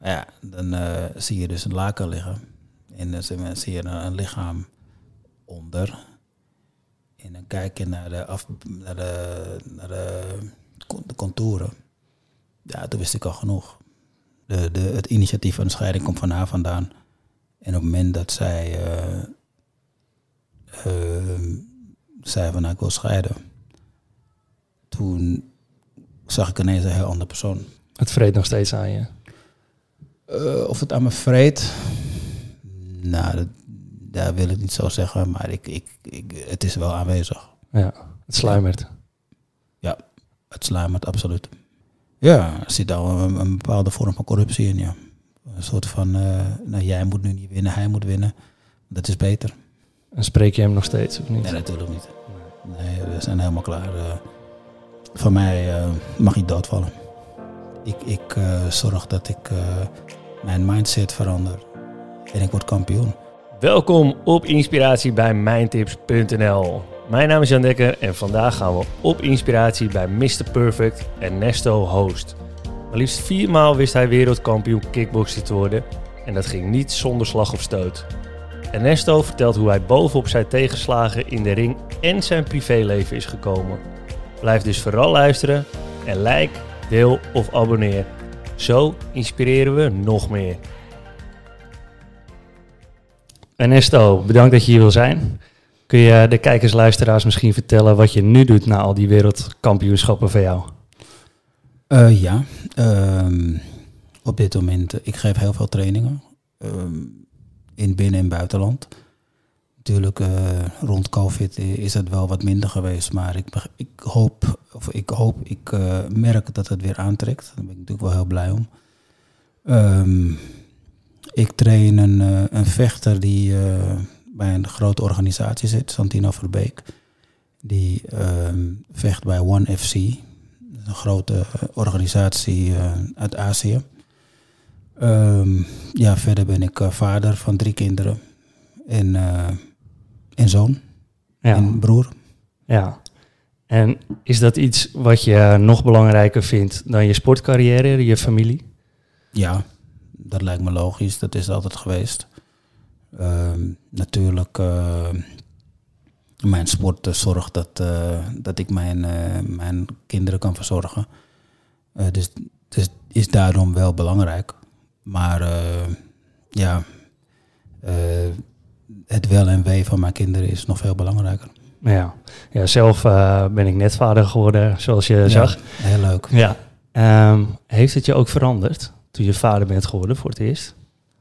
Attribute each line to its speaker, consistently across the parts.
Speaker 1: Ja, dan eh, zie je dus een laken liggen. En dan zie- je een, lichaam onder. En dan kijk je naar de, af, naar de, naar de, con- de contouren. Ja, toen wist ik al genoeg. De, de, het initiatief van de scheiding komt van haar vandaan. En op het moment dat zij eh, eh, zei van nou, ik wil scheiden. Toen zag ik ineens een heel andere persoon.
Speaker 2: Het vreet nog steeds aan je.
Speaker 1: Eh, of het aan me vreet, nou, dat, dat wil ik niet zo zeggen, maar ik, ik, ik, het is wel aanwezig.
Speaker 2: Ja, het sluimert.
Speaker 1: Het sluimert absoluut. Ja, er zit al een, een bepaalde vorm van corruptie in, ja. Een soort van, eh, nou, jij moet nu niet winnen, hij moet winnen. Dat is beter.
Speaker 2: En spreek je hem nog steeds, of niet?
Speaker 1: Nee, natuurlijk niet. Nee, we zijn helemaal klaar. eh. van mij eh, mag hij doodvallen. Ik, ik zorg dat ik mijn mindset verander. En ik word kampioen.
Speaker 2: Welkom op Inspiratie bij Mijntips.nl. Mijn naam is Jan Dekker en vandaag gaan we op inspiratie bij Mr. Perfect Ernesto Host. Maar liefst viermaal wist hij wereldkampioen kickboksen te worden en dat ging niet zonder slag of stoot. Ernesto vertelt hoe hij bovenop zijn tegenslagen in de ring en zijn privéleven is gekomen. Blijf dus vooral luisteren en like, deel of abonneer. Zo inspireren we nog meer. Ernesto, bedankt dat je hier wil zijn. Kun je de kijkers, luisteraars misschien vertellen wat je nu doet na al die wereldkampioenschappen van jou?
Speaker 1: Eh, ja, ehm, op dit moment, eh, ik geef heel veel trainingen. ehm, in binnen- en buitenland. Natuurlijk, eh, rond COVID is het wel wat minder geweest. Maar ik, ik hoop, of ik hoop, ik eh, merk dat het weer aantrekt. Daar ben ik natuurlijk wel heel blij om. Ehm, ik train een, eh, een vechter die bij een grote organisatie zit, Santino Verbeek. Die ehm, vecht bij One FC. Een grote organisatie uit Azië. Ehm, ja, verder ben ik vader van drie kinderen. En, en zoon.
Speaker 2: Ja,
Speaker 1: En broer.
Speaker 2: ja. En is dat iets wat je nog belangrijker vindt dan je sportcarrière, je familie?
Speaker 1: Ja, dat lijkt me logisch. Dat is altijd geweest. Ehm, natuurlijk, eh, mijn sport eh, zorgt dat, eh, dat ik mijn, mijn kinderen kan verzorgen. Dus dus is daarom wel belangrijk. Maar ja, het wel en wee van mijn kinderen is nog veel belangrijker.
Speaker 2: Ja, ja zelf eh, ben ik net vader geworden, zoals je zag.
Speaker 1: Heel leuk.
Speaker 2: Ja. Ehm, heeft het je ook veranderd toen je vader bent geworden voor het eerst?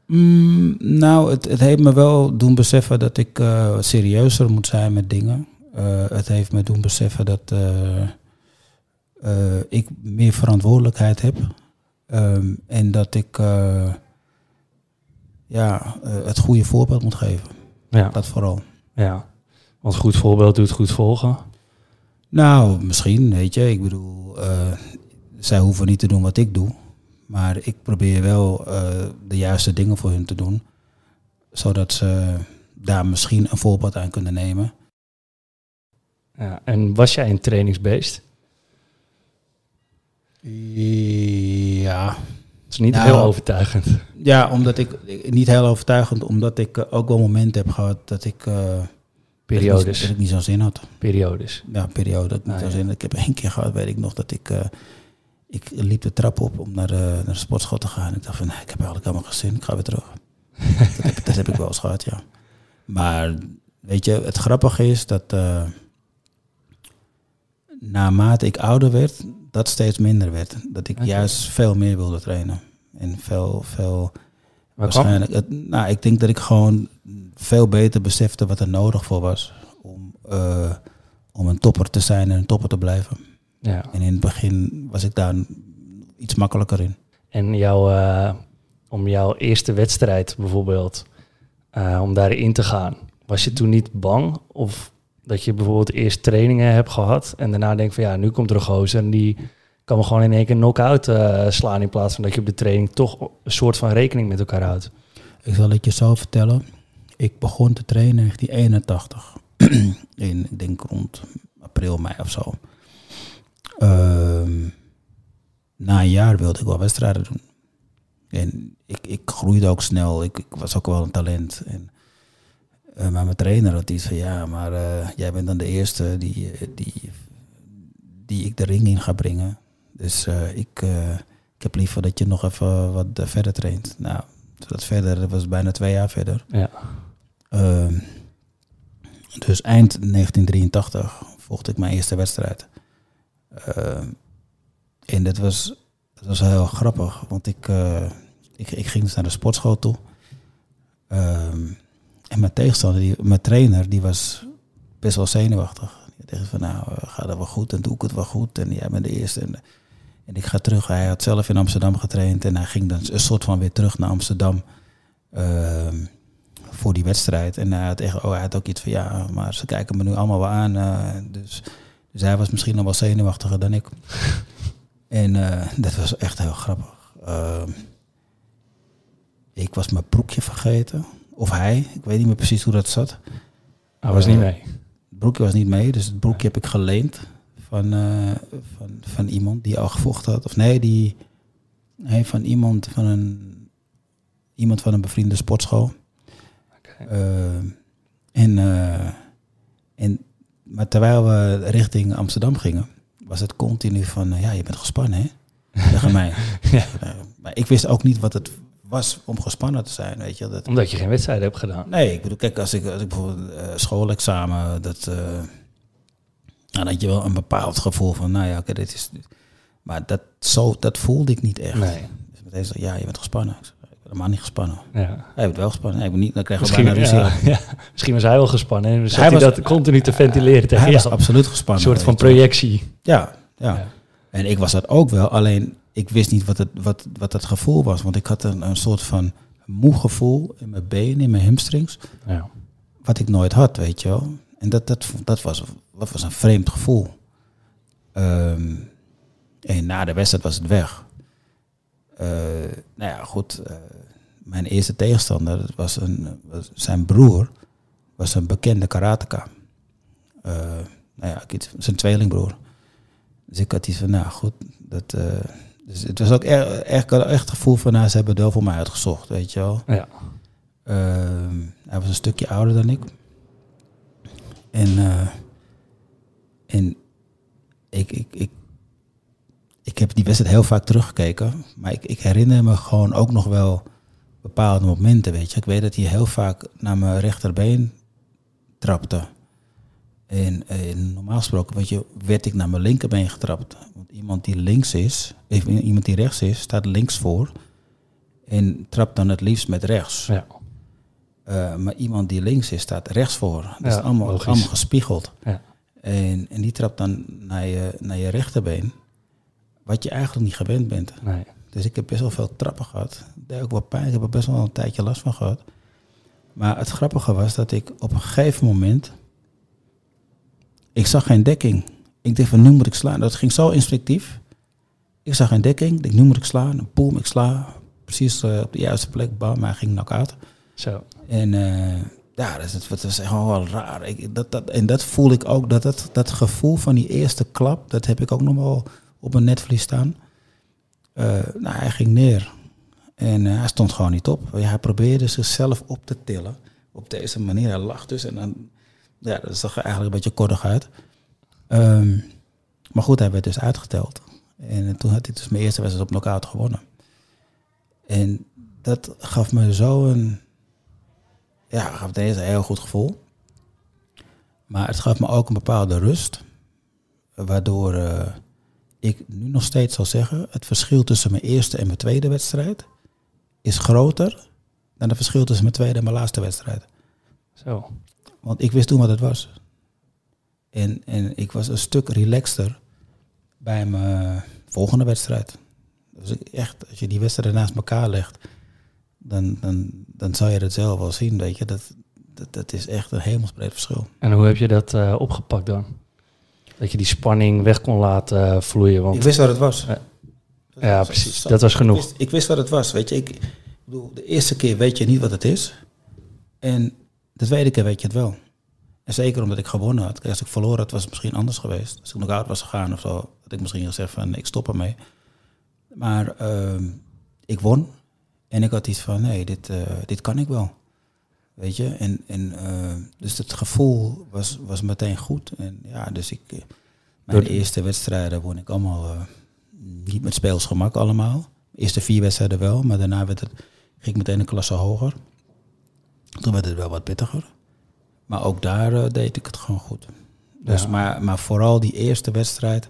Speaker 1: Mm, nou, het, het heeft me wel doen beseffen dat ik eh, serieuzer moet zijn met dingen. Eh, het heeft me doen beseffen dat ik meer verantwoordelijkheid heb. Ehm, en dat ik ja, het goede voorbeeld moet geven.
Speaker 2: Ja,
Speaker 1: Dat vooral.
Speaker 2: ja. Want goed voorbeeld doet goed volgen.
Speaker 1: Nou, misschien, weet je. Ik bedoel, eh, zij hoeven niet te doen wat ik doe. Maar ik probeer wel eh, de juiste dingen voor hun te doen. Zodat ze daar misschien een voorbeeld aan kunnen nemen.
Speaker 2: Ja. En was jij een trainingsbeest?
Speaker 1: Ja.
Speaker 2: Dat is niet
Speaker 1: Nou,
Speaker 2: heel overtuigend.
Speaker 1: Ja, omdat ik, niet heel overtuigend, omdat ik eh, ook wel momenten heb gehad dat ik, eh, dat ik, niet,
Speaker 2: Periodes.
Speaker 1: dat ik niet zo'n zin had.
Speaker 2: Periodes.
Speaker 1: Ja, periode dat ik niet
Speaker 2: Ah,
Speaker 1: zo'n zin had. Ik heb één keer gehad, weet ik nog, dat ik, eh, ik liep de trap op om naar de, naar de sportschool te gaan. Ik dacht van, nee, ik heb eigenlijk helemaal geen zin, ik ga weer terug. dat, heb, dat heb ik wel eens gehad, ja. Maar, weet je, het grappige is dat naarmate ik ouder werd, dat steeds minder werd. Dat ik juist veel meer wilde trainen. En veel, veel... Waarschijnlijk. Het, nou, ik denk dat ik gewoon veel beter besefte wat er nodig voor was om, eh, om een topper te zijn en een topper te blijven.
Speaker 2: ja.
Speaker 1: En in het begin was ik daar iets makkelijker in.
Speaker 2: En jouw, eh, om jouw eerste wedstrijd bijvoorbeeld, eh, om daarin te gaan, was je toen niet bang? Of dat je bijvoorbeeld eerst trainingen hebt gehad en daarna denkt van ja, nu komt er een gozer en die kan me gewoon in één keer knock-out eh, slaan in plaats van dat je op de training toch een soort van rekening met elkaar houdt.
Speaker 1: Ik zal het je zo vertellen. Ik begon te trainen in 1981. in, ik denk rond april, mei of zo. Ehm, na een jaar wilde ik wel wedstrijden doen. En ik, ik groeide ook snel. Ik, ik was ook wel een talent. En, maar mijn trainer had iets van, ja, maar uh, jij bent dan de eerste die, die, die ik de ring in ga brengen. Dus ik, ik heb liever dat je nog even wat verder traint. Nou, dat verder, dat was bijna twee jaar verder.
Speaker 2: Ja.
Speaker 1: Ehm, dus eind 1983 volgde ik mijn eerste wedstrijd. Ehm, en dat was, dat was heel grappig, want ik, ik, ik, ging dus naar de sportschool toe. Ehm, en mijn tegenstander, die, mijn trainer, die was best wel zenuwachtig. Die dacht van, nou, gaat dat wel goed en doe ik het wel goed. En jij bent de eerste. En, en ik ga terug. Hij had zelf in Amsterdam getraind en hij ging dan een soort van weer terug naar Amsterdam uh, voor die wedstrijd. En hij had, echt, oh, hij had ook iets van, ja, maar ze kijken me nu allemaal wel aan. Uh, dus, dus hij was misschien nog wel zenuwachtiger dan ik. en uh, dat was echt heel grappig. Ehm, ik was mijn broekje vergeten. Of hij, ik weet niet meer precies hoe dat zat.
Speaker 2: Hij was uh, niet mee.
Speaker 1: Het broekje was niet mee, dus het broekje heb ik geleend van, uh, van, van iemand die al gevochten had. Of nee, die nee, van iemand van een iemand van een bevriende sportschool.
Speaker 2: Okay.
Speaker 1: Uh, en, en, maar terwijl we richting Amsterdam gingen, was het continu van, ja, je bent gespannen, hè? Tegen mij.
Speaker 2: ja.
Speaker 1: Maar ik wist ook niet wat het was om gespannen te zijn, weet je. Dat,
Speaker 2: Omdat je geen wedstrijd hebt gedaan.
Speaker 1: Nee, ik bedoel, kijk, als ik, als ik bijvoorbeeld uh, schoolexamen, dat, uh, dan had je wel een bepaald gevoel van, nou ja, oké, dit is... Maar dat, zo, dat voelde ik niet echt.
Speaker 2: Nee.
Speaker 1: Dus meteen zei ja, je bent gespannen. Ik, zei, ik ben helemaal niet gespannen.
Speaker 2: Ja.
Speaker 1: Hij bent wel gespannen. Nee, ik ben niet, dan krijg je
Speaker 2: Misschien,
Speaker 1: bijna ruzie.
Speaker 2: ja, ja. Misschien was hij wel gespannen en
Speaker 1: Hij
Speaker 2: hij,
Speaker 1: was-
Speaker 2: dat continu te ventileren tegen
Speaker 1: Hij was absoluut
Speaker 2: Een
Speaker 1: gespannen.
Speaker 2: soort van projectie.
Speaker 1: Ja, ja,
Speaker 2: Ja.
Speaker 1: En ik was dat ook wel, alleen ik wist niet wat het, wat, wat het gevoel was. Want ik had een, een soort van moe gevoel in mijn benen, in mijn hamstrings.
Speaker 2: Ja.
Speaker 1: Wat ik nooit had, weet je wel. En dat, dat, dat, was, dat was een vreemd gevoel. Ehm, en na de wedstrijd was het weg. Eh, nou ja, goed. eh, mijn eerste tegenstander dat was, een, was zijn broer. Was een bekende karateka. Eh, nou ja, zijn tweelingbroer. Dus ik had iets van, nou goed, dat... dus het was ook echt, echt, echt het gevoel van, nou, ze hebben het wel voor mij uitgezocht, weet je wel.
Speaker 2: Ja.
Speaker 1: Ehm, hij was een stukje ouder dan ik. En, eh, en ik, ik, ik, ik heb die wedstrijd heel vaak teruggekeken. Maar ik, ik herinner me gewoon ook nog wel bepaalde momenten, weet je. Ik weet dat hij heel vaak naar mijn rechterbeen trapte. En, en normaal gesproken weet je, werd ik naar mijn linkerbeen getrapt. Want iemand die links is, of iemand die rechts is, staat links voor. En trapt dan het liefst met rechts.
Speaker 2: Ja.
Speaker 1: Uh, maar iemand die links is, staat rechts voor. Dat
Speaker 2: Ja,
Speaker 1: is allemaal,
Speaker 2: logisch.
Speaker 1: allemaal gespiegeld.
Speaker 2: Ja.
Speaker 1: En, en die trapt dan naar je, naar je rechterbeen. Wat je eigenlijk niet gewend bent.
Speaker 2: Nee.
Speaker 1: Dus ik heb best wel veel trappen gehad. Deed ook wel pijn. Ik heb er best wel een tijdje last van gehad. Maar het grappige was dat ik op een gegeven moment... Ik zag geen dekking. Ik dacht van nu moet ik slaan. Dat ging zo instinctief. Ik zag geen dekking. Ik dacht nu moet ik slaan. Boom, ik sla. Precies eh, op de juiste plek. Bam, hij ging knock-out.
Speaker 2: Zo.
Speaker 1: En eh, ja, dat is, dat is gewoon wel raar. Ik, dat, dat, en dat voel ik ook, dat, dat, dat gevoel van die eerste klap, dat heb ik ook nog wel op mijn netvlies staan. Eh, nou, hij ging neer. En hij stond gewoon niet op. Hij probeerde zichzelf op te tillen. Op deze manier. Hij lag dus. En dan, ja, dat zag er eigenlijk een beetje kortig uit. Ehm, maar goed, hij werd dus uitgeteld. En toen had hij dus mijn eerste wedstrijd op knockout gewonnen. En dat gaf me zo een ja, gaf eerste een heel goed gevoel. Maar het gaf me ook een bepaalde rust. Waardoor eh, ik nu nog steeds zal zeggen, het verschil tussen mijn eerste en mijn tweede wedstrijd is groter dan het verschil tussen mijn tweede en mijn laatste wedstrijd.
Speaker 2: Zo.
Speaker 1: Want ik wist toen wat het was. En, en ik was een stuk relaxter bij mijn volgende wedstrijd. Dus echt, als je die wedstrijden naast elkaar legt, dan, dan, dan zou je dat zelf wel zien, weet je. Dat, dat, dat is echt een hemelsbreed verschil.
Speaker 2: En hoe heb je dat eh, opgepakt dan? Dat je die spanning weg kon laten eh, vloeien. Want
Speaker 1: Ik wist wat het was.
Speaker 2: Ja. Precies. Dat was
Speaker 1: Ik
Speaker 2: genoeg.
Speaker 1: wist, ik wist wat het was, weet je. Ik, ik bedoel, de eerste keer weet je niet wat het is. En de tweede keer weet je het wel. En zeker omdat ik gewonnen had. Als ik verloren had, was het misschien anders geweest. Als ik nog uit was gegaan of zo, had ik misschien gezegd van ik stop ermee. Maar ehm, ik won. En ik had iets van, nee, dit, eh, dit kan ik wel. Weet je, en, en eh, dus het gevoel was, was meteen goed. En ja, dus ik, eh, mijn
Speaker 2: de-
Speaker 1: eerste wedstrijden won ik allemaal eh, niet met speelsgemak allemaal. De eerste vier wedstrijden wel, maar daarna werd het, ging ik meteen een klasse hoger. Toen werd het wel wat pittiger. Maar ook daar eh, deed ik het gewoon goed. Dus,
Speaker 2: Ja.
Speaker 1: maar, maar vooral die eerste wedstrijd,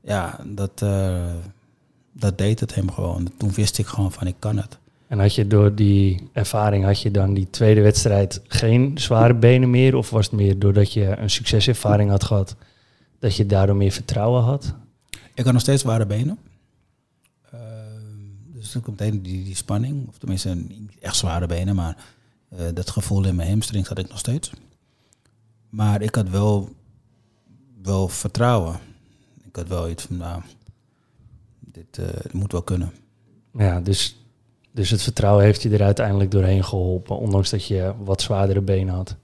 Speaker 1: ja, dat, eh, dat deed het hem gewoon. Toen wist ik gewoon van ik kan het.
Speaker 2: En had je door die ervaring, had je dan die tweede wedstrijd geen zware benen meer? Of was het meer doordat je een succeservaring had gehad, dat je daardoor meer vertrouwen had?
Speaker 1: Ik had nog steeds zware benen. Ehm, dus toen komt die, die spanning. Of tenminste, niet echt zware benen, maar eh, dat gevoel in mijn hamstrings had ik nog steeds. Maar ik had wel, wel vertrouwen. Ik had wel iets van, nou, dit eh, moet wel kunnen.
Speaker 2: Ja, dus, dus het vertrouwen heeft je er uiteindelijk doorheen geholpen, ondanks dat je wat zwaardere benen had.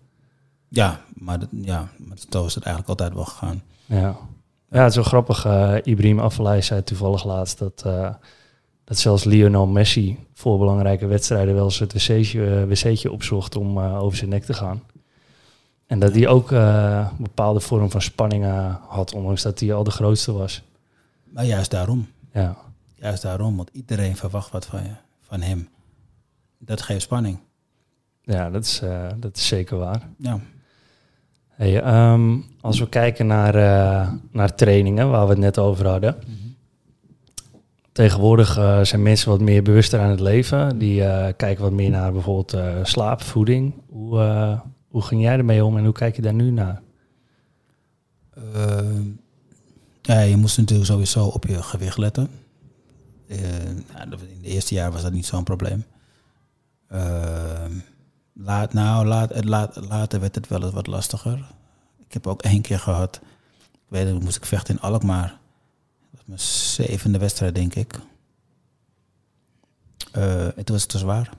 Speaker 1: Ja, maar, dat, ja, maar zo is het eigenlijk altijd wel gegaan.
Speaker 2: Ja, ja het is wel grappig. eh Ibrahim Afellay zei toevallig laatst dat, dat zelfs Lionel Messi voor belangrijke wedstrijden wel eens het wc'tje, eh, wc'tje opzocht om eh, over zijn nek te gaan. En dat hij ook eh, een bepaalde vorm van spanning eh, had, ondanks dat hij al de grootste was.
Speaker 1: Maar juist daarom.
Speaker 2: Ja,
Speaker 1: Juist daarom, want iedereen verwacht wat van, je, van hem. Dat geeft spanning.
Speaker 2: ja dat, is, eh, dat is zeker waar.
Speaker 1: Ja.
Speaker 2: Hey, ehm, als we kijken naar, eh, naar trainingen, waar we het net over hadden. Tegenwoordig eh, zijn mensen wat meer bewuster aan het leven. Die eh, kijken wat meer naar bijvoorbeeld eh, slaap, voeding. Hoe, hoe ging jij ermee om en hoe kijk je daar nu naar?
Speaker 1: Ja, je moest natuurlijk sowieso op je gewicht letten. Dat- in het eerste jaar was dat niet zo'n probleem. Laat, nou, laat, laat, later werd het wel eens wat lastiger. Ik heb ook één keer gehad, ik weet het, moest ik vechten in Alkmaar. Mijn zevende wedstrijd, denk ik. Eh, en toen was het te zwaar.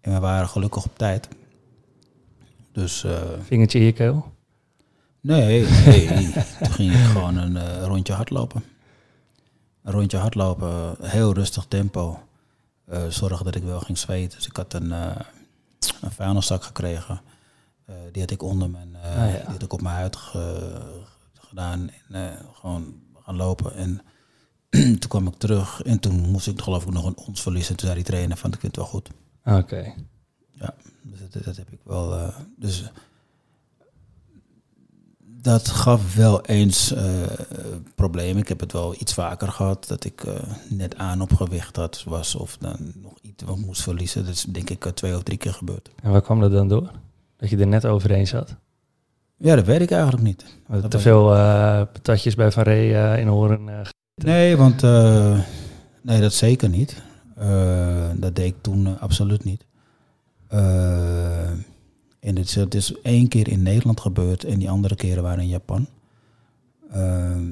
Speaker 1: En we waren gelukkig op tijd. Dus... eh,
Speaker 2: Vingertje in je keel?
Speaker 1: Nee, nee. Toen ging ik gewoon een eh, rondje hardlopen. Een rondje hardlopen, heel rustig tempo. Zorgen dat ik wel ging zweten. Dus ik had een, een vuilniszak gekregen. Die had ik onder mijn,
Speaker 2: Ah, ja.
Speaker 1: die had ik op mijn huid ge- gedaan. En gewoon gaan lopen. En toen kwam ik terug. En toen moest ik geloof ik nog een ons verliezen. Toen zei die trainer van ik vind het wel goed.
Speaker 2: Oké.
Speaker 1: Dus dat, dat heb ik wel. eh, dus dat gaf wel eens eh problemen. Ik heb het wel iets vaker gehad dat ik eh, net aan op gewicht had was of dan nog iets wat moest verliezen. Dat is denk ik twee of drie keer gebeurd.
Speaker 2: En waar kwam dat dan door? Dat je er net overheen zat?
Speaker 1: Ja, dat weet ik eigenlijk niet. Dat
Speaker 2: te veel eh, patatjes bij Van eh, in Horen. eh,
Speaker 1: Nee, want nee, dat zeker niet. Dat deed ik toen absoluut niet. En het is, het is één keer in Nederland gebeurd en die andere keren waren in Japan. Ehm,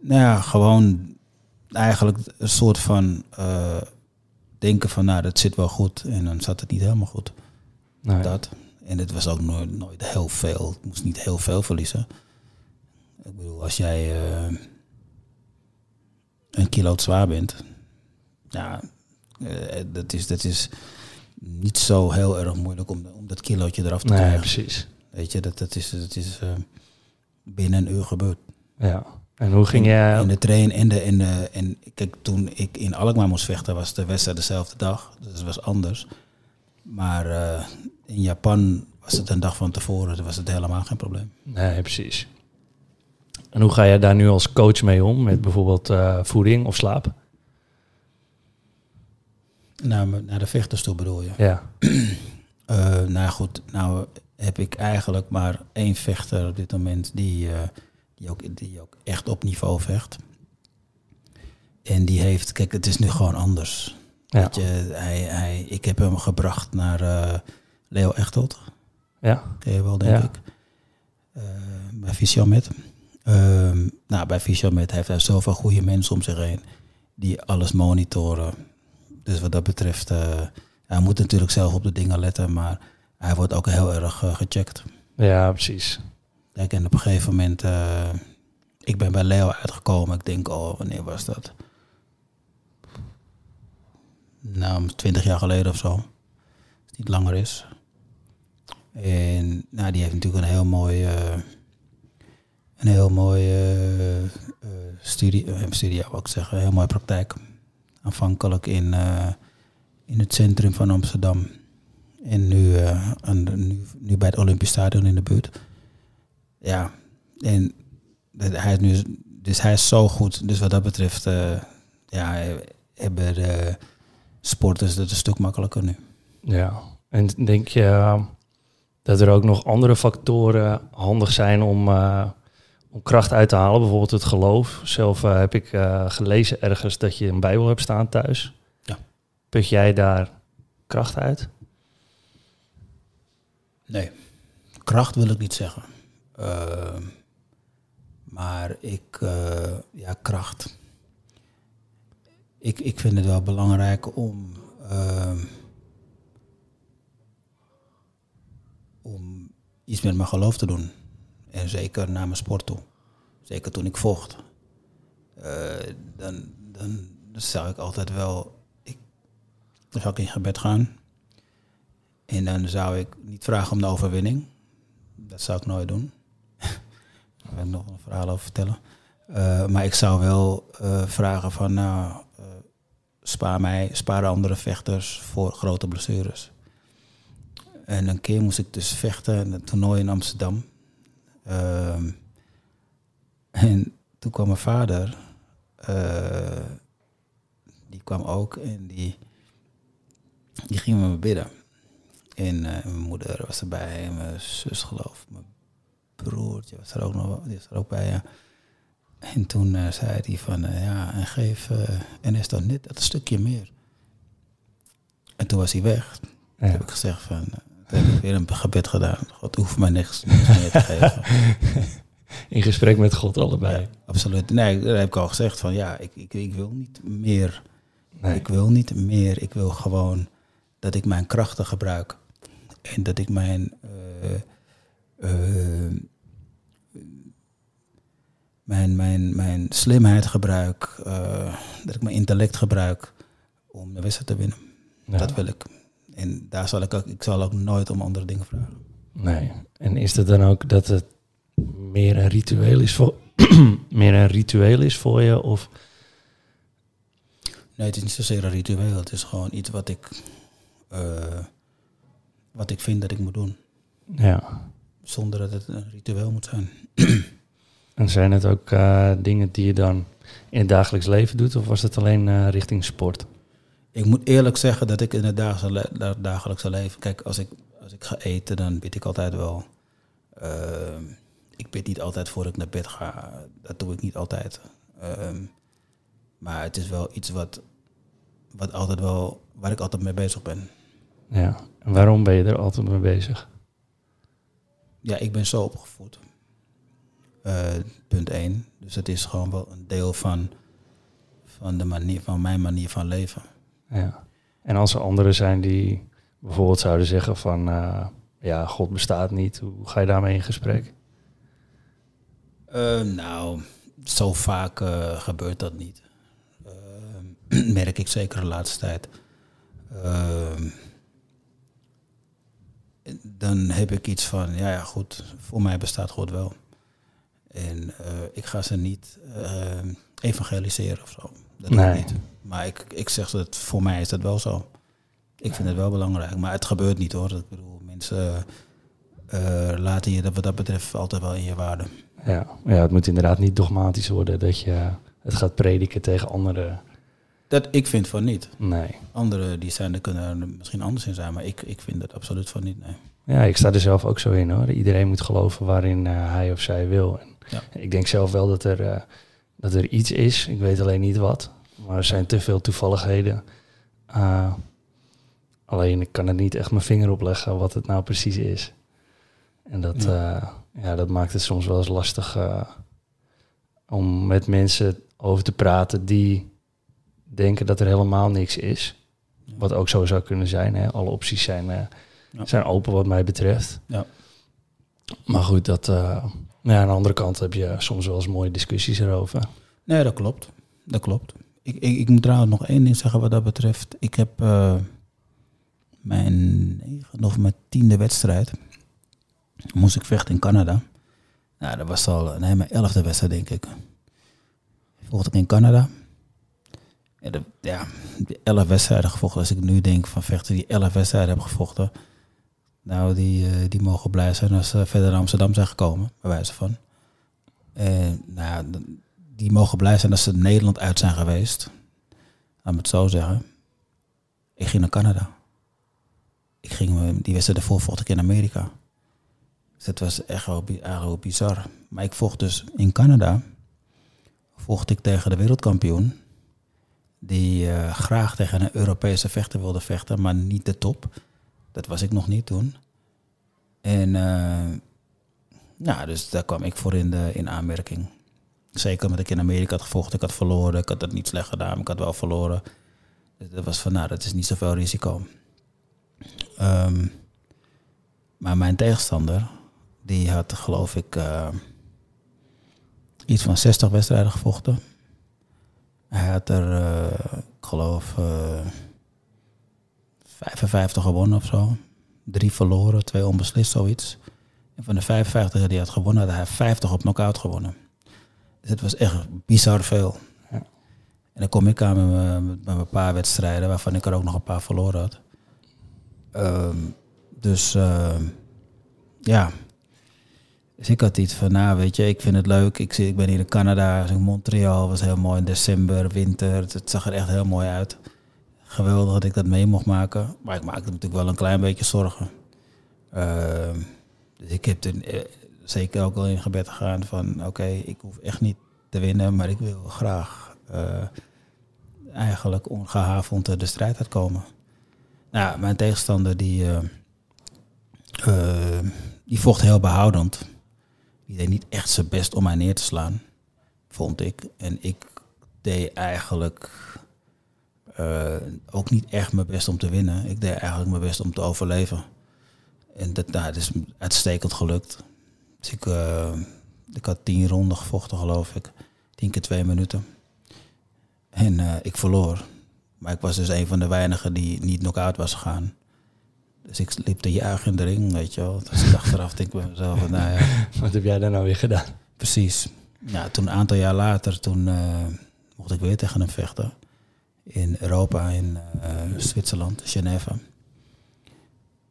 Speaker 1: nou ja, gewoon eigenlijk een soort van denken van, nou, dat zit wel goed. En dan zat het niet helemaal goed.
Speaker 2: nou,
Speaker 1: Dat. En het was ook nooit, nooit heel veel. Ik moest niet heel veel verliezen. Ik bedoel, als jij eh, een kilo zwaar bent, ja, eh, dat, is, dat is niet zo heel erg moeilijk om, om dat kilootje eraf te
Speaker 2: nee,
Speaker 1: krijgen.
Speaker 2: precies.
Speaker 1: Weet je, dat, dat is, dat is eh, binnen een uur gebeurd.
Speaker 2: Ja. En hoe ging
Speaker 1: in,
Speaker 2: je...
Speaker 1: in de train en de, en de en kijk, toen ik in Alkmaar moest vechten, was de wedstrijd dezelfde dag. Dus het was anders. Maar eh, in Japan was het een dag van tevoren, dus was het helemaal geen probleem.
Speaker 2: Nee, precies. En hoe ga je daar nu als coach mee om? Met bijvoorbeeld eh, voeding of slaap?
Speaker 1: Naar, naar de vechters toe bedoel je?
Speaker 2: Ja.
Speaker 1: Eh, nou goed, nou heb ik eigenlijk maar één vechter op dit moment die, die, ook, die ook echt op niveau vecht. En die heeft, kijk, het is nu gewoon anders.
Speaker 2: Ja.
Speaker 1: Weet je, hij, hij, ik heb hem gebracht naar eh, Leo Echtelt.
Speaker 2: Ja.
Speaker 1: Ken je wel, denk
Speaker 2: Ja.
Speaker 1: ik. Eh, bij Fysiomet. Ehm nou, bij Fysiomet heeft hij zoveel goede mensen om zich heen. Die alles monitoren. Dus wat dat betreft... eh, hij moet natuurlijk zelf op de dingen letten. Maar hij wordt ook heel erg gecheckt.
Speaker 2: Ja, precies.
Speaker 1: Kijk, en op een gegeven moment... eh, ik ben bij Leo uitgekomen. Ik denk, oh, wanneer was dat? Nou, twintig jaar geleden of zo. Als het niet langer is. En nou, die heeft natuurlijk een heel mooi, eh, een heel mooi eh, studie, studie, wou ik zeggen, een heel mooie praktijk. Aanvankelijk in, in het centrum van Amsterdam. En nu, aan nu, nu bij het Olympisch Stadion in de buurt. Ja, en hij is nu, dus hij is zo goed. Dus wat dat betreft, eh, ja, hebben de sporters het een stuk makkelijker nu.
Speaker 2: Ja, en denk je eh, dat er ook nog andere factoren handig zijn om, eh, om kracht uit te halen? Bijvoorbeeld het geloof. Zelf eh, heb ik gelezen ergens dat je een Bijbel hebt staan thuis.
Speaker 1: Ja.
Speaker 2: Put jij daar kracht uit?
Speaker 1: Nee, kracht wil ik niet zeggen. Ehm, maar ik, eh, ja, kracht. Ik, ik vind het wel belangrijk om, ehm, om iets met mijn geloof te doen. En zeker naar mijn sport toe. Zeker toen ik vocht. Eh, dan, dan zou ik altijd wel, ik, dan zou ik in gebed gaan. En dan zou ik niet vragen om de overwinning. Dat zou ik nooit doen. Ik nog een verhaal over vertellen. Eh, maar ik zou wel eh, vragen van, nou, eh, spaar mij, spaar andere vechters voor grote blessures. En een keer moest ik dus vechten in een toernooi in Amsterdam. Ehm, en toen kwam mijn vader, die kwam ook en die, die ging me bidden. En mijn moeder was erbij, mijn zus geloof, mijn broertje was er ook nog die was er ook bij. Ja. En toen eh, zei hij van, eh, ja, en geef uh, NS dan net dat stukje meer. En toen was hij weg. Toen heb ik gezegd van, eh, toen heb ik weer een gebed gedaan. God hoeft mij niks, niks meer te geven.
Speaker 2: In gesprek met God allebei.
Speaker 1: Absoluut. Nee, daar heb ik al gezegd van, ja, ik, ik, ik wil niet meer.
Speaker 2: Nee.
Speaker 1: Ik wil niet meer. Ik wil gewoon dat ik mijn krachten gebruik. En dat ik mijn, eh, eh, mijn, mijn, mijn slimheid gebruik. eh, dat ik mijn intellect gebruik om de wedstrijd te winnen.
Speaker 2: Ja.
Speaker 1: Dat wil ik. En daar zal ik ook, ik zal ook nooit om andere dingen vragen.
Speaker 2: Nee. En is het dan ook dat het meer een ritueel is voor, meer een ritueel is voor je? Of
Speaker 1: Nee, het is niet zozeer een ritueel. Het is gewoon iets wat ik, eh, wat ik vind dat ik moet doen.
Speaker 2: ja.
Speaker 1: Zonder dat het een ritueel moet zijn.
Speaker 2: En zijn het ook eh, dingen die je dan in het dagelijks leven doet? Of was het alleen eh, richting sport?
Speaker 1: Ik moet eerlijk zeggen dat ik in het dagelijkse, le- da- dagelijkse leven... Kijk, als ik, als ik ga eten, dan bid ik altijd wel. Ehm, ik bid niet altijd voor ik naar bed ga. Dat doe ik niet altijd. Ehm, maar het is wel iets wat, wat altijd wel, waar ik altijd mee bezig ben.
Speaker 2: Ja. En waarom ben je er altijd mee bezig?
Speaker 1: Ja, ik ben zo opgevoed. Eh, punt 1. Dus het is gewoon wel een deel van, van, de manier, van mijn manier van leven.
Speaker 2: Ja. En als er anderen zijn die bijvoorbeeld zouden zeggen van... eh, ja, God bestaat niet. Hoe ga je daarmee in gesprek?
Speaker 1: Eh, nou, zo vaak gebeurt dat niet. Merk ik zeker de laatste tijd. Dan heb ik iets van, ja, ja, goed, voor mij bestaat God wel. En eh, ik ga ze niet eh, evangeliseren of zo. Dat
Speaker 2: Nee.
Speaker 1: niet. Maar ik, ik zeg dat voor mij is dat wel zo. Ik vind het wel belangrijk, maar het gebeurt niet hoor. Ik bedoel, mensen eh, laten je dat wat dat betreft altijd wel in je waarde.
Speaker 2: Ja. ja, het moet inderdaad niet dogmatisch worden dat je het gaat prediken tegen anderen.
Speaker 1: Dat, ik vind van niet.
Speaker 2: Nee.
Speaker 1: Anderen die zijn, er kunnen er misschien anders in zijn, maar ik, ik vind het absoluut van niet. Nee.
Speaker 2: Ja, ik sta er zelf ook zo in hoor. Iedereen moet geloven waarin eh, hij of zij wil. En
Speaker 1: Ja.
Speaker 2: Ik denk zelf wel dat er, eh, dat er iets is. Ik weet alleen niet wat. Maar er zijn te veel toevalligheden. Eh, alleen ik kan er niet echt mijn vinger op leggen wat het nou precies is. En dat, ja. ja, dat maakt het soms wel eens lastig om met mensen over te praten die denken dat er helemaal niks is. Wat ook zo zou kunnen zijn. Hè. Alle opties zijn, eh,
Speaker 1: Ja.
Speaker 2: zijn open wat mij betreft.
Speaker 1: Ja.
Speaker 2: Maar goed, dat, eh, Ja, aan de andere kant heb je soms wel eens mooie discussies erover.
Speaker 1: Nee, dat klopt. Dat klopt. Ik, ik, ik moet trouwens nog één ding zeggen wat dat betreft. Ik heb uh, mijn negen of mijn tiende wedstrijd. Moest ik vechten in Canada. Nou, dat was al nee, mijn elfde wedstrijd, denk ik. Vocht ik in Canada. Ja, de, ja, die elf wedstrijden gevochten. Als ik nu denk van vechten die elf wedstrijden hebben gevochten. Nou, die, uh, die mogen blij zijn als ze verder naar Amsterdam zijn gekomen, bij wijze van. En nou, die mogen blij zijn als ze Nederland uit zijn geweest. Laat me het zo zeggen. Ik ging naar Canada. Ik ging, die wedstrijd ervoor vocht ik in Amerika. Dus het was echt wel, wel bizar. Maar ik vocht dus in Canada. Vocht ik tegen de wereldkampioen. Die uh, graag tegen een Europese vechter wilde vechten, maar niet de top. Dat was ik nog niet toen. En uh, nou, dus daar kwam ik voor in, de, in aanmerking. Zeker omdat ik in Amerika had gevochten. Ik had verloren. Ik had het niet slecht gedaan, maar ik had wel verloren. Dus dat was van, nou, dat is niet zoveel risico. Um, maar mijn tegenstander, die had geloof ik uh, iets van 60 wedstrijden gevochten. Hij had er, uh, ik geloof, uh, 55 gewonnen of zo. Drie verloren, twee onbeslist, zoiets. En van de 55 die hij had gewonnen, had hij 50 op knockout gewonnen. Dus het was echt bizar veel. Ja. En dan kom ik aan met, met, een paar wedstrijden, waarvan ik er ook nog een paar verloren had. Um, dus uh, ja. Dus ik had iets van, nou weet je, ik vind het leuk. Ik, ik ben hier in Canada, in Montreal, was heel mooi in december, winter. Het, zag er echt heel mooi uit. Geweldig dat ik dat mee mocht maken. Maar ik maakte natuurlijk wel een klein beetje zorgen. Uh, dus ik heb er eh, zeker ook al in gebed gegaan van, oké, ik hoef echt niet te winnen, maar ik wil graag uh, eigenlijk ongehavend de strijd uitkomen. Nou, mijn tegenstander die, uh, die vocht heel behoudend. Die deed niet echt zijn best om mij neer te slaan, vond ik. En ik deed eigenlijk uh, ook niet echt mijn best om te winnen. Ik deed eigenlijk mijn best om te overleven. En dat, nou, is uitstekend gelukt. Dus ik, ik had tien ronden gevochten, geloof ik. Tien keer twee minuten. En ik verloor. Maar ik was dus een van de weinigen die niet knock-out was gegaan. Dus ik liep te juichen in de ring, weet je wel. Dus ik achteraf denk ik mezelf, van, nou ja.
Speaker 2: Wat heb jij daar nou weer gedaan?
Speaker 1: Precies. Ja, toen een aantal jaar later, toen uh, mocht ik weer tegen hem vechten. In Europa, in uh, Zwitserland, Genève.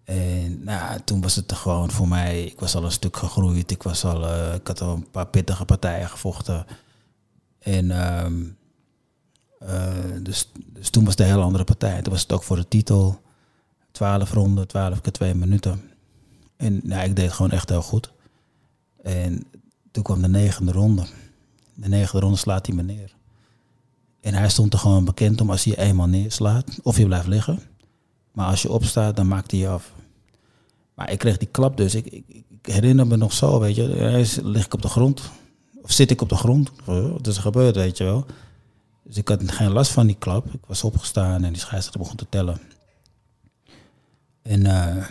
Speaker 1: En nou, toen was het gewoon voor mij, ik was al een stuk gegroeid. Ik, was al, uh, ik had al een paar pittige partijen gevochten. En... Um, uh, dus, dus toen was het een hele andere partij. Toen was het ook voor de titel. 12 ronden, 12 keer 2 minuten. En nou, ik deed gewoon echt heel goed. En toen kwam de negende ronde. De negende ronde slaat hij me neer. En hij stond er gewoon bekend om als hij je eenmaal neerslaat, of je blijft liggen. Maar als je opstaat, dan maakt hij je af. Maar ik kreeg die klap dus. Ik, ik, herinner me nog zo, weet je. Lig ik op de grond. Of zit ik op de grond. Wat is er gebeurd, weet je wel. Dus ik had geen last van die klap. Ik was opgestaan en die scheidsrechter begon te tellen. En uh,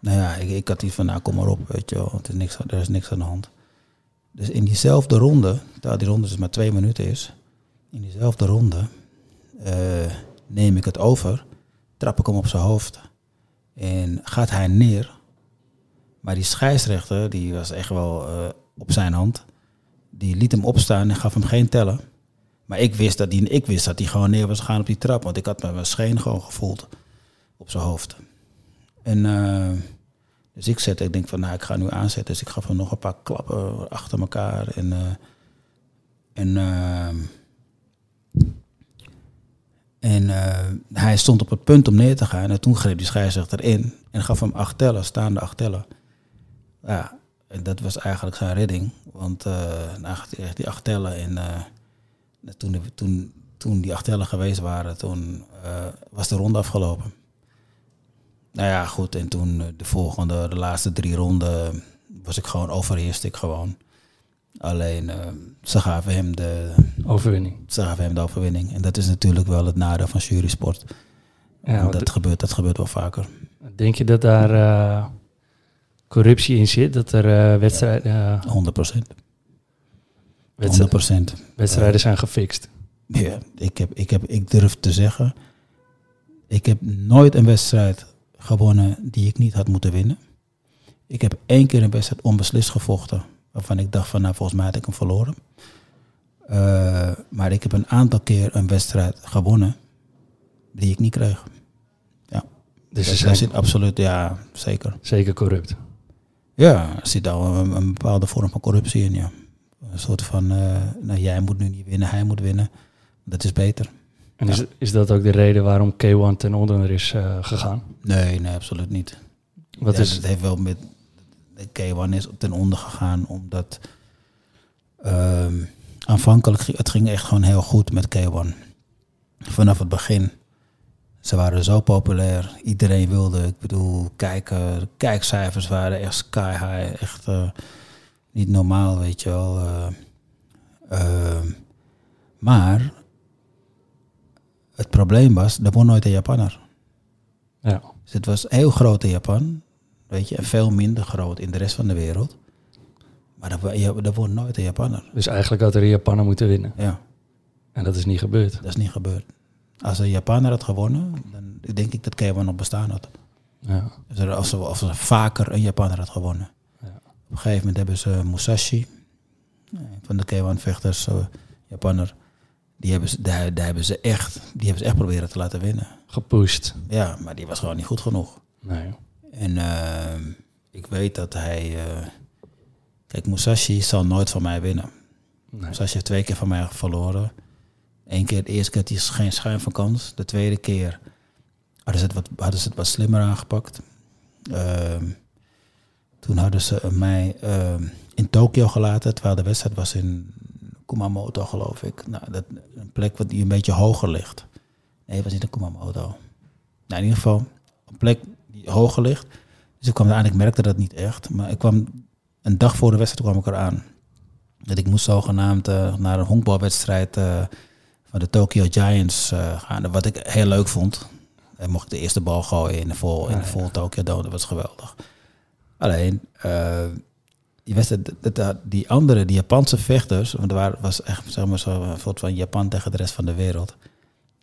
Speaker 1: nou ja, ik, ik, had iets van, nou kom maar op, weet je wel, er is, niks, er is niks aan de hand. Dus in diezelfde ronde, terwijl die ronde dus maar twee minuten is, in diezelfde ronde uh, neem ik het over, trap ik hem op zijn hoofd en gaat hij neer. Maar die scheidsrechter, die was echt wel uh, op zijn hand, die liet hem opstaan en gaf hem geen tellen. Maar ik wist dat hij, ik wist dat gewoon neer was gegaan op die trap. Want ik had mijn scheen gewoon gevoeld op zijn hoofd. En uh, dus ik zette, ik denk van nou ik ga nu aanzetten. Dus ik gaf hem nog een paar klappen achter elkaar. En, uh, en, uh, en hij stond op het punt om neer te gaan. En toen greep die scheidsrechter in en gaf hem acht tellen, staande acht tellen. Ja, en dat was eigenlijk zijn redding. Want die acht tellen en toen, toen, toen die acht tellen geweest waren, toen was de ronde afgelopen. Nou ja, goed. En toen de volgende, de laatste drie ronden, was ik gewoon overheerst ik gewoon. Alleen, uh, ze gaven hem de
Speaker 2: overwinning.
Speaker 1: Ze gaven hem de overwinning. En dat is natuurlijk wel het nadeel van jurysport. Ja, dat, gebeurt, dat gebeurt wel vaker.
Speaker 2: Denk je dat daar uh, corruptie in zit? Dat er eh wedstrijden, eh,
Speaker 1: 100 procent. 100
Speaker 2: wedstrijden,
Speaker 1: procent.
Speaker 2: wedstrijden zijn gefixt?
Speaker 1: Ja, ik, heb, ik, heb, ik durf te zeggen, ik heb nooit een wedstrijd gewonnen die ik niet had moeten winnen. Ik heb één keer een wedstrijd onbeslist gevochten, waarvan ik dacht van, nou volgens mij had ik hem verloren. Eh, maar ik heb een aantal keer een wedstrijd gewonnen die ik niet kreeg.
Speaker 2: Dus
Speaker 1: Dus
Speaker 2: zijn
Speaker 1: zit absoluut, ja, zeker.
Speaker 2: zeker corrupt.
Speaker 1: Ja, er zit al een, een bepaalde vorm van corruptie in, ja. Een soort van, eh, nou jij moet nu niet winnen, hij moet winnen. Dat is beter.
Speaker 2: En is, is dat ook de reden waarom K1 ten onder is eh, gegaan?
Speaker 1: Nee, nee, absoluut niet.
Speaker 2: Wat is,
Speaker 1: Het heeft wel met. De K1 is ten onder gegaan omdat. ehm, aanvankelijk het ging echt gewoon heel goed met K1. Vanaf het begin. Ze waren zo populair. Iedereen wilde. Ik bedoel, kijken, kijkcijfers waren echt sky high. Echt eh, niet normaal, weet je wel. eh. Ehm, maar. Het probleem was, er won nooit een Japanner.
Speaker 2: ja.
Speaker 1: Dus het was heel groot in Japan, weet je, en veel minder groot in de rest van de wereld. Maar er, er wordt nooit een Japanner.
Speaker 2: Dus eigenlijk had er een Japaner moeten winnen.
Speaker 1: Ja,
Speaker 2: En dat is niet gebeurd.
Speaker 1: dat is niet gebeurd. Als een Japaner had gewonnen, dan denk ik dat K1 nog bestaan had.
Speaker 2: Ja.
Speaker 1: Dus als, er, als er vaker een Japaner had gewonnen.
Speaker 2: Ja.
Speaker 1: Op een gegeven moment hebben ze Musashi, van de K1-vechters, eh, Japaner. Die hebben, ze, daar, daar hebben ze echt, die hebben ze echt proberen te laten winnen.
Speaker 2: Gepusht.
Speaker 1: Ja, maar die was gewoon niet goed genoeg.
Speaker 2: Nee.
Speaker 1: En ehm, ik weet dat hij. eh, kijk, Musashi zal nooit van mij winnen.
Speaker 2: nee.
Speaker 1: Musashi heeft twee keer van mij verloren. Eén keer, de eerste keer had hij geen schijn van kans. De tweede keer hadden ze het wat, hadden ze het wat slimmer aangepakt. Ehm, toen hadden ze mij ehm, in Tokio gelaten, terwijl de wedstrijd was in Kumamoto, geloof ik. Nou, dat, een plek wat die een beetje hoger ligt. Nee, het was niet in Kumamoto. Nou, in ieder geval een plek die hoger ligt. Dus ik kwam eraan, ik merkte dat niet echt. Maar ik kwam een dag voor de wedstrijd kwam ik eraan. Dat ik moest zogenaamd eh, naar een honkbalwedstrijd eh, van de Tokyo Giants eh, gaan. Wat ik heel leuk vond. En mocht ik de eerste bal gooien in de vol, in de vol Tokyo Dome. Dat was geweldig. Alleen, die, wedstrijd, dat- dat- die andere, die Japanse vechters, want er waren, was echt zeg maar zo een soort van Japan tegen de rest van de wereld.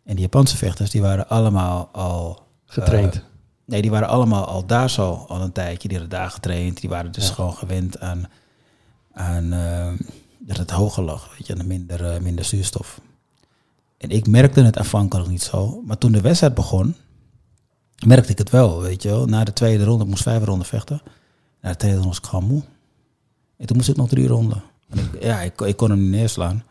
Speaker 1: En die Japanse vechters, die waren allemaal al
Speaker 2: Getraind.
Speaker 1: eh, nee, die waren allemaal al daar zo al een tijdje. Die hadden daar getraind. Die waren dus
Speaker 2: Ja.
Speaker 1: gewoon gewend aan, aan eh, dat het hoger lag. Weet je, en minder, eh, minder zuurstof. En ik merkte het aanvankelijk niet zo. Maar toen de wedstrijd begon, merkte ik het wel. Weet je wel. Na de tweede ronde, ik moest vijf ronden vechten. Na de tweede ronde was ik gewoon moe. En toen moest ik nog drie ronden. En ik, ja, ik, ik kon hem niet neerslaan.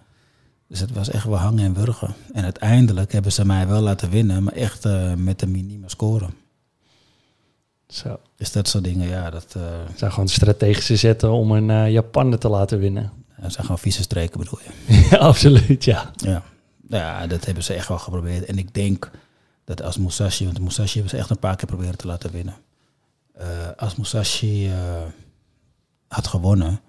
Speaker 1: Dus het was echt wel hangen en wurgen. En uiteindelijk hebben ze mij wel laten winnen, maar echt eh, met een minieme score.
Speaker 2: Zo.
Speaker 1: Dus dat soort dingen, ja, dat eh,
Speaker 2: Het zijn gewoon strategische zetten om een eh Japaner te laten winnen.
Speaker 1: dat zijn gewoon vieze streken bedoel je.
Speaker 2: ja, absoluut, ja.
Speaker 1: Ja. ja, dat hebben ze echt wel geprobeerd. En ik denk dat als Musashi, want Musashi hebben ze echt een paar keer proberen te laten winnen. Als Musashi had gewonnen,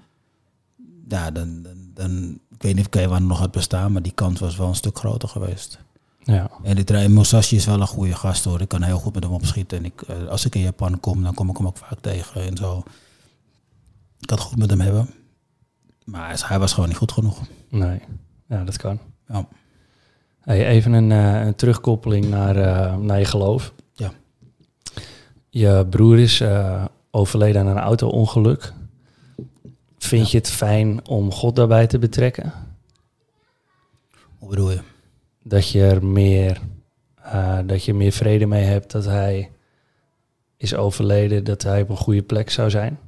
Speaker 1: ja, dan, dan, dan, ik weet niet of K1 nog had bestaan, maar die kans was wel een stuk groter geweest.
Speaker 2: Ja,
Speaker 1: En die trein Musashi is wel een goede gast hoor. Ik kan heel goed met hem opschieten. En ik, eh, als ik in Japan kom, dan kom ik hem ook vaak tegen en zo. Ik had het goed met hem hebben. Maar hij- was gewoon niet goed genoeg.
Speaker 2: nee. Ja, dat kan.
Speaker 1: Ja.
Speaker 2: Hey, even een, eh, een terugkoppeling naar, eh, naar je geloof.
Speaker 1: Ja.
Speaker 2: Je broer is overleden aan een auto-ongeluk. Vind je het fijn om God daarbij te betrekken?
Speaker 1: Hoe bedoel je?
Speaker 2: Dat je er meer, eh, dat je meer vrede mee hebt dat hij is overleden, dat hij op een goede plek zou zijn?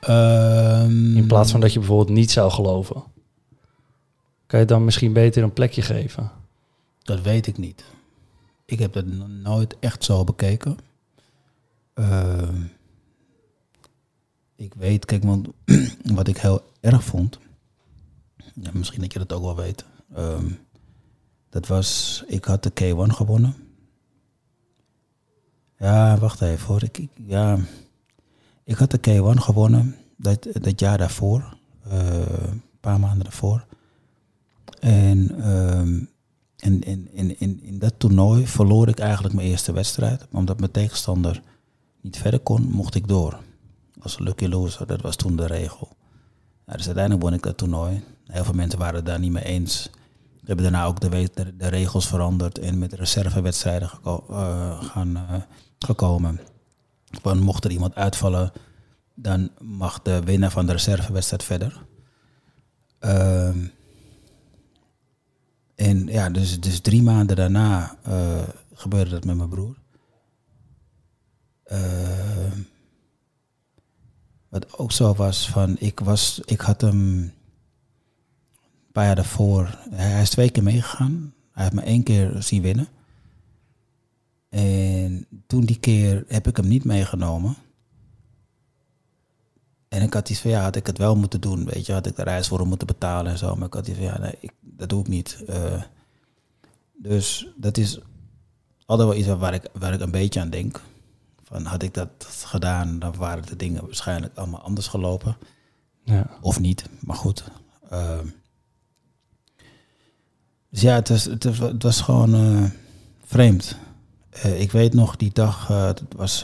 Speaker 1: Ehm,
Speaker 2: In plaats van dat je bijvoorbeeld niet zou geloven. Kan je dan misschien beter een plekje geven?
Speaker 1: Dat weet ik niet. Ik heb dat no- nooit echt zo bekeken. Ehm, ik weet, kijk, want wat ik heel erg vond, ja, misschien dat je dat ook wel weet, ehm, dat was, ik had de K1 gewonnen. Ja, wacht even hoor. Ik, ik- ja, ik had de K1 gewonnen dat, dat jaar daarvoor, eh, een paar maanden daarvoor. En ehm, en in, in, in, in dat toernooi verloor ik eigenlijk mijn eerste wedstrijd. Omdat mijn tegenstander niet verder kon, mocht ik door. Als lucky loser, dat was toen de regel. Ja, dus uiteindelijk won ik dat toernooi. Heel veel mensen waren het daar niet mee eens. We hebben daarna ook de, de, regels veranderd en met reservewedstrijden eh, gaan eh, gekomen. Van mocht er iemand uitvallen, dan mag de winnaar van de reservewedstrijd verder. Ehm, en ja, dus, dus drie maanden daarna eh, gebeurde dat met mijn broer. Wat ook zo was van, ik was, ik had hem een paar jaar daarvoor, hij, hij is twee keer meegegaan. Hij heeft me één keer zien winnen. En toen die keer heb ik hem niet meegenomen. En ik had iets van, ja, had ik het wel moeten doen, weet je. Had ik de reis voor hem moeten betalen en zo. Maar ik had iets van, ja, nee, ik, dat doe ik niet. Eh, dus dat is altijd wel iets waar ik, waar ik een beetje aan denk. Van, had ik dat gedaan, dan waren de dingen waarschijnlijk allemaal anders gelopen.
Speaker 3: Ja.
Speaker 1: Of niet, maar goed. Ehm, dus ja, het was, het was, het was gewoon eh, vreemd. Eh, ik weet nog die dag, eh, het was,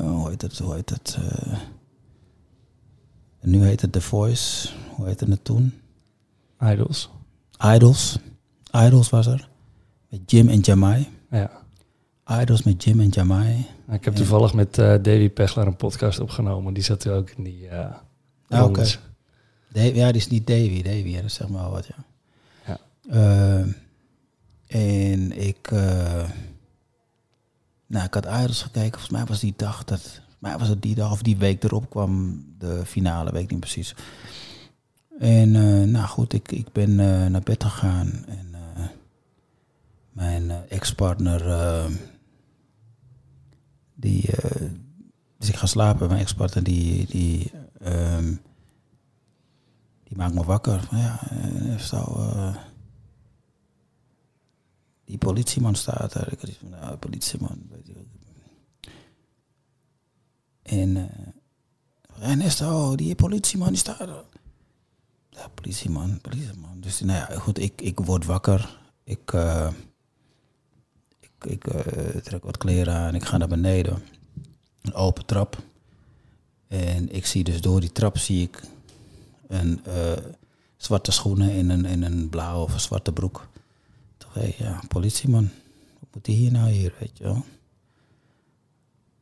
Speaker 1: hoe heet het, hoe heet het? nu heet het The Voice, hoe heette het toen?
Speaker 3: Idols.
Speaker 1: Idols. Idols was er. Met Jim en Jamai.
Speaker 3: Ja.
Speaker 1: Idols met Jim en Jamai.
Speaker 3: Ik heb toevallig met eh, Davy Pechler een podcast opgenomen. Die zat er ook in die
Speaker 1: Ah, oké. ja, die is niet Davy. Davy, ja, dat zeg maar wat, ja.
Speaker 3: Ja.
Speaker 1: Ehm, en ik... eh, nou, ik had Idols gekeken. Volgens mij was die dag dat... Mij was het die dag of die week erop kwam de finale. Weet ik niet precies. En nou goed, ik, ik ben naar bed gegaan. En mijn ex-partner... eh, die... eh, dus ik ga slapen. Mijn ex-partner die... die ehm, die maakt me wakker. Van, ja, eh, zo, eh, die politieman staat er. Ik had iets van, nou, politieman. En uh, Ernesto, die politieman die staat er. Ja, politieman, politieman. Dus nou ja, goed, ik, ik word wakker. Ik, eh, ik, eh, trek wat kleren aan. Ik ga naar beneden. Een open trap. En ik zie dus door die trap zie ik een eh, zwarte schoenen in een, in een blauwe of een zwarte broek. Toch, hé, ja, politieman. Wat moet die hier nou hier, weet je wel?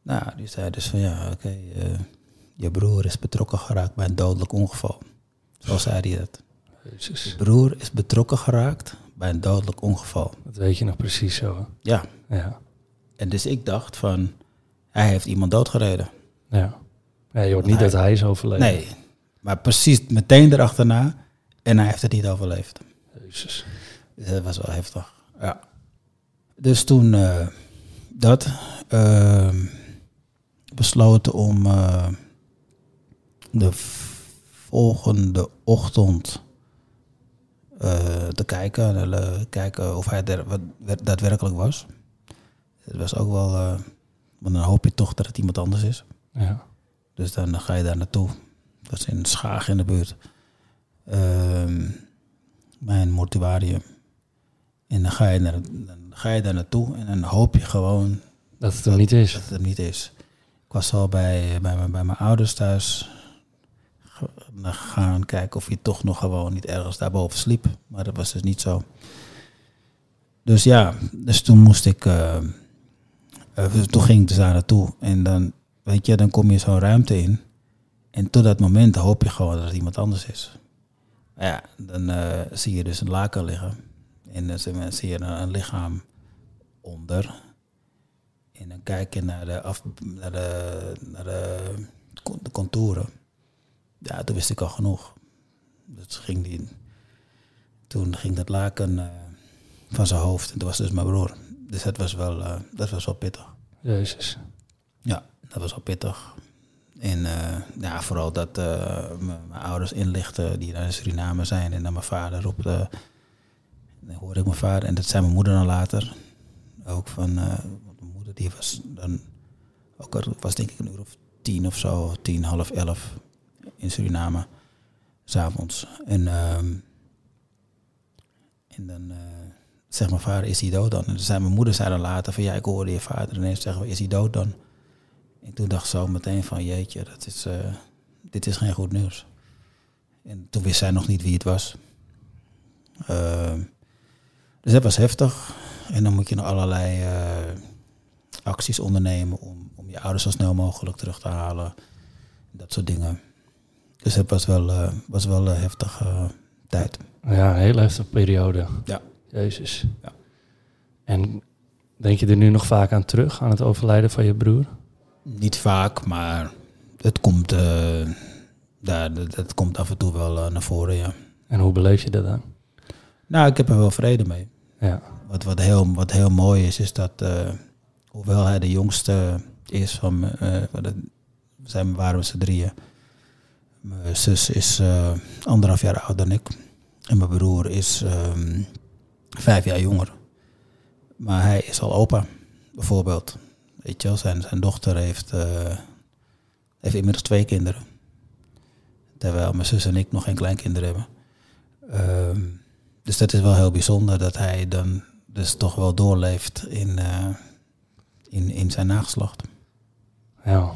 Speaker 1: Nou, die zei dus van ja, oké, eh, je broer is betrokken geraakt bij een dodelijk ongeval. Zo zei hij dat.
Speaker 3: Jezus.
Speaker 1: Je broer is betrokken geraakt bij een dodelijk ongeval.
Speaker 3: Dat weet je nog precies zo.
Speaker 1: Ja,
Speaker 3: hè? Ja.
Speaker 1: en dus ik dacht van, hij heeft iemand doodgereden.
Speaker 3: Ja. ja je hoort niet
Speaker 1: Hij-
Speaker 3: dat hij is overleden.
Speaker 1: Nee, maar precies meteen erachterna. En hij heeft het niet overleefd.
Speaker 3: Jezus.
Speaker 1: Dus dat was wel heftig. Ja. Dus toen eh, dat ehm, besloten om eh, de volgende ochtend te kijken, eh, kijken of hij er wat wer- daadwerkelijk was. Het was ook wel, eh, want dan hoop je toch dat het iemand anders is.
Speaker 3: Ja.
Speaker 1: Dus dan ga je daar naartoe. Dat is in Schaag in de buurt. Ehm mijn mortuarium. En dan ga, je naar, dan ga je daar naartoe en dan hoop je gewoon
Speaker 3: Dat het hem niet is.
Speaker 1: dat het hem niet is. Ik was al bij, bij, mijn- bij mijn ouders thuis gaan kijken of hij toch nog gewoon niet ergens daarboven sliep. Maar dat was dus niet zo. Dus ja, dus toen moest ik, eh, eh, toen ging ik dus daar naartoe. En dan, weet je, dan kom je zo'n ruimte in. En tot dat moment hoop je gewoon dat het iemand anders is. Ja, dan eh, zie je dus een laken liggen. En dan zie- je een, lichaam onder. En dan kijk je naar de, af, naar de, naar de contouren. Ja, toen wist ik al genoeg. Dus ging die, toen ging dat laken eh, van zijn hoofd. En toen was dus mijn broer. Dus dat was wel, eh, dat was wel pittig.
Speaker 3: Jezus.
Speaker 1: Ja, dat was wel pittig. En eh, ja, vooral dat mijn ouders inlichten die naar in Suriname zijn en naar mijn vader op de. Dan hoorde ik mijn vader en dat zei mijn moeder dan later. Ook van, mijn moeder die was dan, ook al was denk ik een uur of tien of zo, tien, half elf in Suriname, s'avonds. En, ehm, en dan eh, Zeg mijn vader, is hij dood dan? En zei mijn moeder zei dan later van ja, ik hoorde je vader ineens zeggen, is hij dood dan? En toen dacht ik zo meteen van jeetje, dat is, eh, dit is geen goed nieuws. En toen wist zij nog niet wie het was. Ehm, dus dat was heftig. En dan moet je nog allerlei eh, acties ondernemen om, om je ouders zo snel mogelijk terug te halen. Dat soort dingen. Dus het was wel, eh, was wel een heftige tijd.
Speaker 2: Ja, een hele heftige periode.
Speaker 1: Ja.
Speaker 2: Jezus.
Speaker 1: Ja.
Speaker 2: En denk je er nu nog vaak aan terug, aan het overlijden van je broer?
Speaker 1: Niet vaak, maar het komt, eh, daar, dat, dat komt af en toe wel eh, naar voren, ja.
Speaker 2: En hoe beleef je dat dan?
Speaker 1: Nou, ik heb er wel vrede mee.
Speaker 2: Ja.
Speaker 1: Wat, wat, heel, wat heel mooi is, is dat eh, hoewel hij de jongste is van eh, we zijn, waren we z'n drieën. Mijn zus is eh, anderhalf jaar ouder dan ik. En mijn broer is ehm, vijf jaar jonger. Maar hij is al opa, bijvoorbeeld. Weet je wel, zijn, zijn dochter heeft, eh, heeft inmiddels twee kinderen. Terwijl mijn zus en ik nog geen kleinkinderen hebben. Ehm, dus dat is wel heel bijzonder dat hij dan dus toch wel doorleeft in, eh, in, in zijn nageslacht.
Speaker 2: Ja.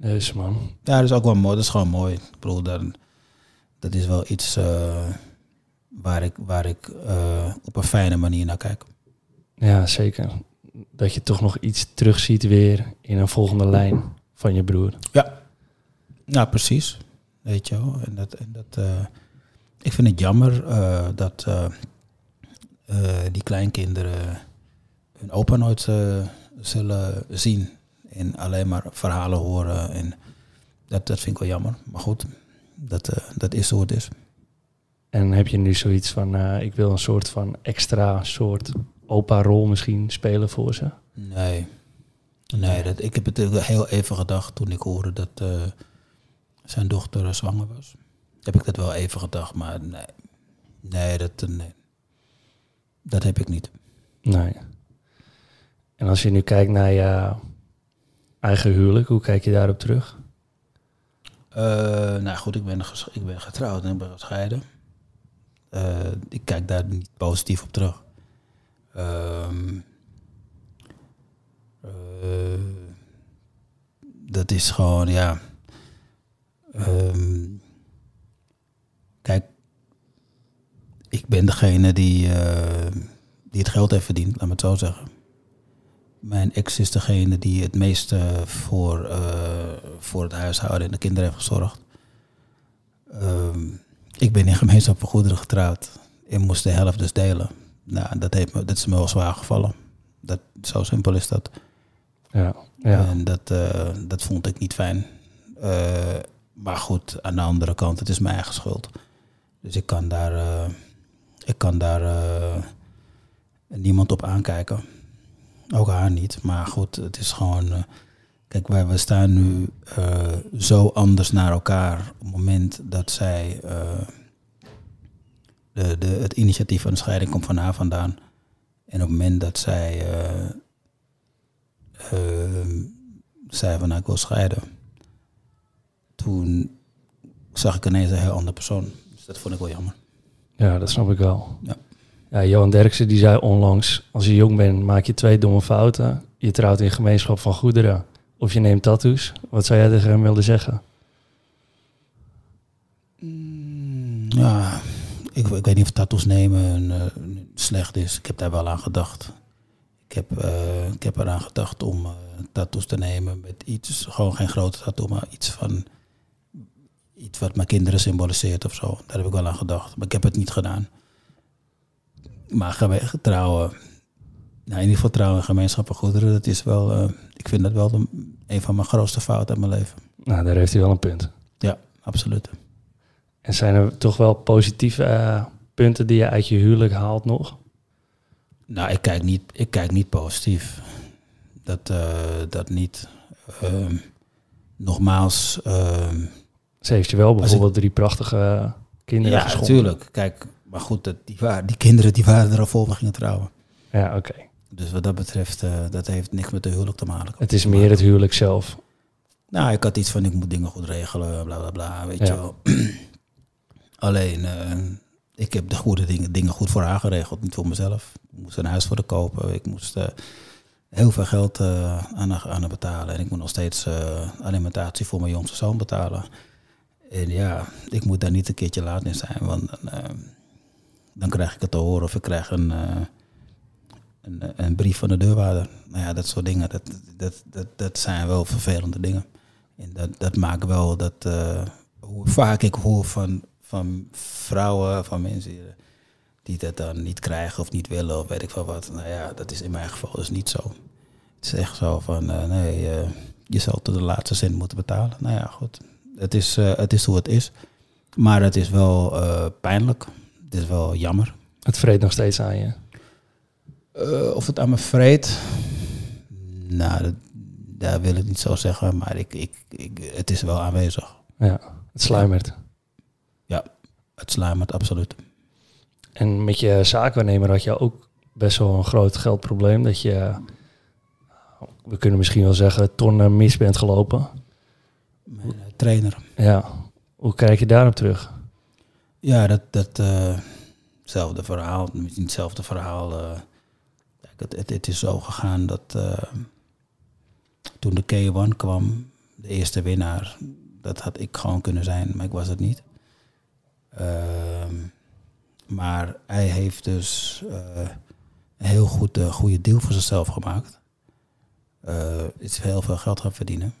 Speaker 2: Jezus man.
Speaker 1: Ja, dat is ook wel mooi. Dat is gewoon mooi. Ik bedoel, dan, dat is wel iets eh, waar ik, waar ik eh, op een fijne manier naar kijk.
Speaker 2: Ja, zeker. Dat je toch nog iets terugziet weer in een volgende lijn van je broer.
Speaker 1: Ja. Nou, precies. Weet je wel. En dat, en dat, eh, ik vind het jammer dat die kleinkinderen hun opa nooit zullen zien. En alleen maar verhalen horen. En dat, dat vind ik wel jammer. Maar goed, dat, eh, dat is hoe het is.
Speaker 2: En heb je nu zoiets van, eh, ik wil een soort van extra soort opa-rol misschien spelen voor ze?
Speaker 1: Nee. Nee, dat, ik heb het heel even gedacht toen ik hoorde dat eh, zijn dochter zwanger was. Heb ik dat wel even gedacht, maar nee. Nee, dat, nee. dat heb ik niet.
Speaker 2: Nee. En als je nu kijkt naar je eigen huwelijk, hoe kijk je daarop terug?
Speaker 1: Eh, nou goed, ik ben, ik ben getrouwd en ik ben gescheiden. Eh, ik kijk daar niet positief op terug. Ehm, eh, dat is gewoon, ja. Ehm, kijk, ik ben degene die, die het geld heeft verdiend, laat me het zo zeggen. Mijn ex is degene die het meeste voor, eh, voor het huishouden en de kinderen heeft gezorgd. Ehm, ik ben in gemeenschap voor goederen getrouwd en moest de helft dus delen. Nou, dat, heeft me, dat is me wel zwaar gevallen. Dat, zo simpel is dat.
Speaker 2: Ja, ja.
Speaker 1: En dat, eh, dat vond ik niet fijn. Eh, maar goed, aan de andere kant, het is mijn eigen schuld. Dus ik kan daar, ik kan daar niemand op aankijken. Ook haar niet. Maar goed, het is gewoon. eh, kijk, wij we staan nu eh, zo anders naar elkaar. Op het moment dat zij. eh, de, de, het initiatief van de scheiding komt van haar vandaan. En op het moment dat zij. eh, ehm, zei van nou, ik wil scheiden. Toen zag ik ineens een heel andere persoon. Dus dat vond ik wel jammer.
Speaker 2: ja, dat snap ik wel.
Speaker 1: Ja.
Speaker 2: Ja, Johan Derksen die zei onlangs, als je jong bent maak je twee domme fouten. Je trouwt in gemeenschap van goederen of je neemt tattoos. Wat zou jij tegen hem willen zeggen?
Speaker 1: Ja, ik, ik weet niet of tattoos nemen eh, slecht is. Ik heb daar wel aan gedacht. Ik heb, eh, ik heb eraan gedacht om eh, tattoos te nemen met iets, gewoon geen grote tattoo, maar iets van iets wat mijn kinderen symboliseert of zo. Daar heb ik wel aan gedacht, maar ik heb het niet gedaan. Maar trouwen, nou in ieder geval trouwen in gemeenschappen goederen, dat is wel, eh, ik vind dat wel de- een van mijn grootste fouten uit mijn leven.
Speaker 2: Nou, daar heeft hij wel een punt.
Speaker 1: Ja, absoluut.
Speaker 2: En zijn er toch wel positieve eh, punten die je uit je huwelijk haalt nog?
Speaker 1: Nou, ik kijk niet, ik kijk niet positief. Dat, eh, dat niet. Ehm, nogmaals, ehm,
Speaker 2: Ze heeft je wel bijvoorbeeld drie prachtige kinderen
Speaker 1: ja, natuurlijk. Kijk, maar goed, dat, die, waren, die kinderen die waren er al voor we gingen trouwen.
Speaker 2: Ja, oké.
Speaker 1: Dus wat dat betreft, eh, dat heeft niks met de huwelijk te maken.
Speaker 2: Het is meer het huwelijk zelf.
Speaker 1: Nou, ik had iets van, ik moet dingen goed regelen, bla bla bla, weet
Speaker 2: Ja.
Speaker 1: je wel. Alleen, eh, ik heb de goede dingen, dingen goed voor haar geregeld, niet voor mezelf. Ik moest een huis voor de kopen. Ik moest eh, heel veel geld aan, aan betalen. En ik moet nog steeds alimentatie voor mijn jongste zoon betalen. En ja, ik moet daar niet een keertje laat in zijn, want dan, dan krijg ik het te horen of ik krijg een, een, een, brief van de deurwaarder. Nou ja, dat soort dingen, dat, dat, dat, dat zijn wel vervelende dingen. En dat, dat maakt wel dat, hoe vaak ik hoor van van vrouwen, van mensen die dat dan niet krijgen of niet willen of weet ik veel wat. Nou ja, dat is in mijn geval dus niet zo. Het is echt zo van, nee, je zal tot de laatste cent moeten betalen. Nou ja, goed. Het is, het is hoe het is. Maar het is wel pijnlijk. Het is wel jammer.
Speaker 3: Het vreet nog steeds aan je?
Speaker 1: of het aan me vreet? Nou, dat, dat, wil ik niet zo zeggen. Maar ik, ik, ik, het is wel aanwezig.
Speaker 3: Ja, het sluimert.
Speaker 1: Ja, het sluimert absoluut.
Speaker 3: En met je zaakwaarnemer had je ook best wel een groot geldprobleem. Dat je, we kunnen misschien wel zeggen, tonnen mis bent gelopen.
Speaker 1: Mijn eh, trainer.
Speaker 3: Ja, hoe kijk je daarop terug?
Speaker 1: Ja, dat, dat uh, hetzelfde verhaal, niet hetzelfde verhaal. Uh, het, het, het, is zo gegaan dat uh, toen de K1 kwam, de eerste winnaar, dat had ik gewoon kunnen zijn, maar ik was het niet. Ehm, maar hij heeft dus een heel goed, uh, goede deal voor zichzelf gemaakt. Is heel veel geld gaan verdienen.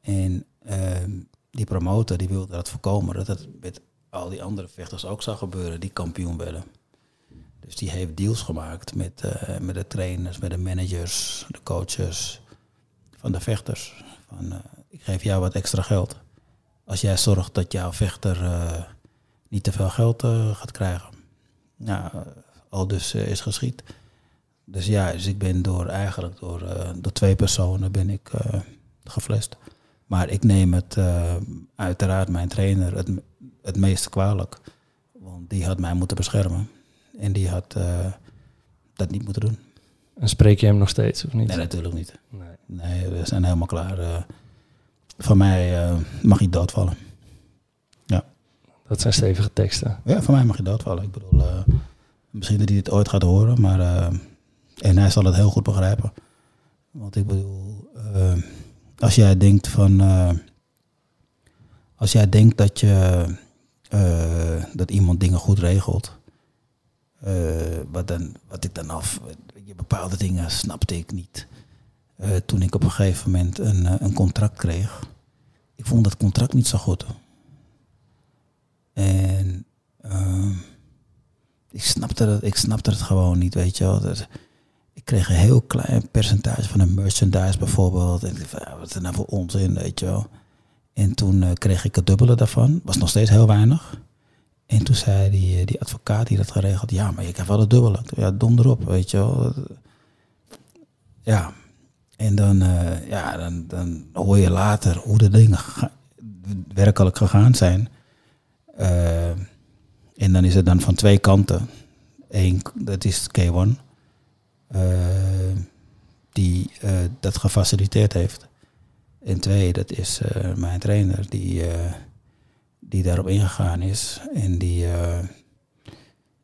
Speaker 1: En ehm, die promotor die wilde dat voorkomen, dat het met al die andere vechters ook zou gebeuren die kampioen werden. Dus die heeft deals gemaakt met, met de trainers, met de managers, de coaches van de vechters. Van, ik geef jou wat extra geld. Als jij zorgt dat jouw vechter uh, niet te veel geld gaat krijgen. Nou, al dus is geschied. Dus ja, dus ik ben door eigenlijk door, door twee personen ben ik geflest. Maar ik neem het uiteraard mijn trainer het, het meest kwalijk. Want die had mij moeten beschermen. En die had dat niet moeten doen.
Speaker 3: En spreek je hem nog steeds of niet?
Speaker 1: Nee, natuurlijk niet. Nee, nee we zijn helemaal klaar van mij uh, mag je doodvallen. Ja.
Speaker 3: Dat zijn stevige teksten.
Speaker 1: Ja, van mij mag je doodvallen. Ik bedoel, uh, misschien dat hij het ooit gaat horen, maar uh, en hij zal het heel goed begrijpen. Want ik bedoel, als jij denkt van, als jij denkt dat je dat iemand dingen goed regelt, wat, dan, wat ik dan af, je bepaalde dingen snapte ik niet. Toen ik op een gegeven moment een, een contract kreeg. Ik vond dat contract niet zo goed. En uh, ik, snapte het, ik snapte het gewoon niet, weet je wel. Dat, kreeg een heel klein percentage van een merchandise bijvoorbeeld. En wat is er nou voor onzin, weet je wel. En toen uh, kreeg ik het dubbele daarvan. Was nog steeds heel weinig. En toen zei die, die advocaat die dat geregeld, ja, maar je krijgt wel het dubbele. Ja, donder op, weet je wel. Ja, en dan, uh, ja, dan, dan hoor je later hoe de dingen werkelijk gegaan zijn. En dan is het dan van twee kanten. Eén, dat is K1, uh, eh, die dat gefaciliteerd heeft. En twee, dat is mijn trainer, die, die daarop ingegaan is. En die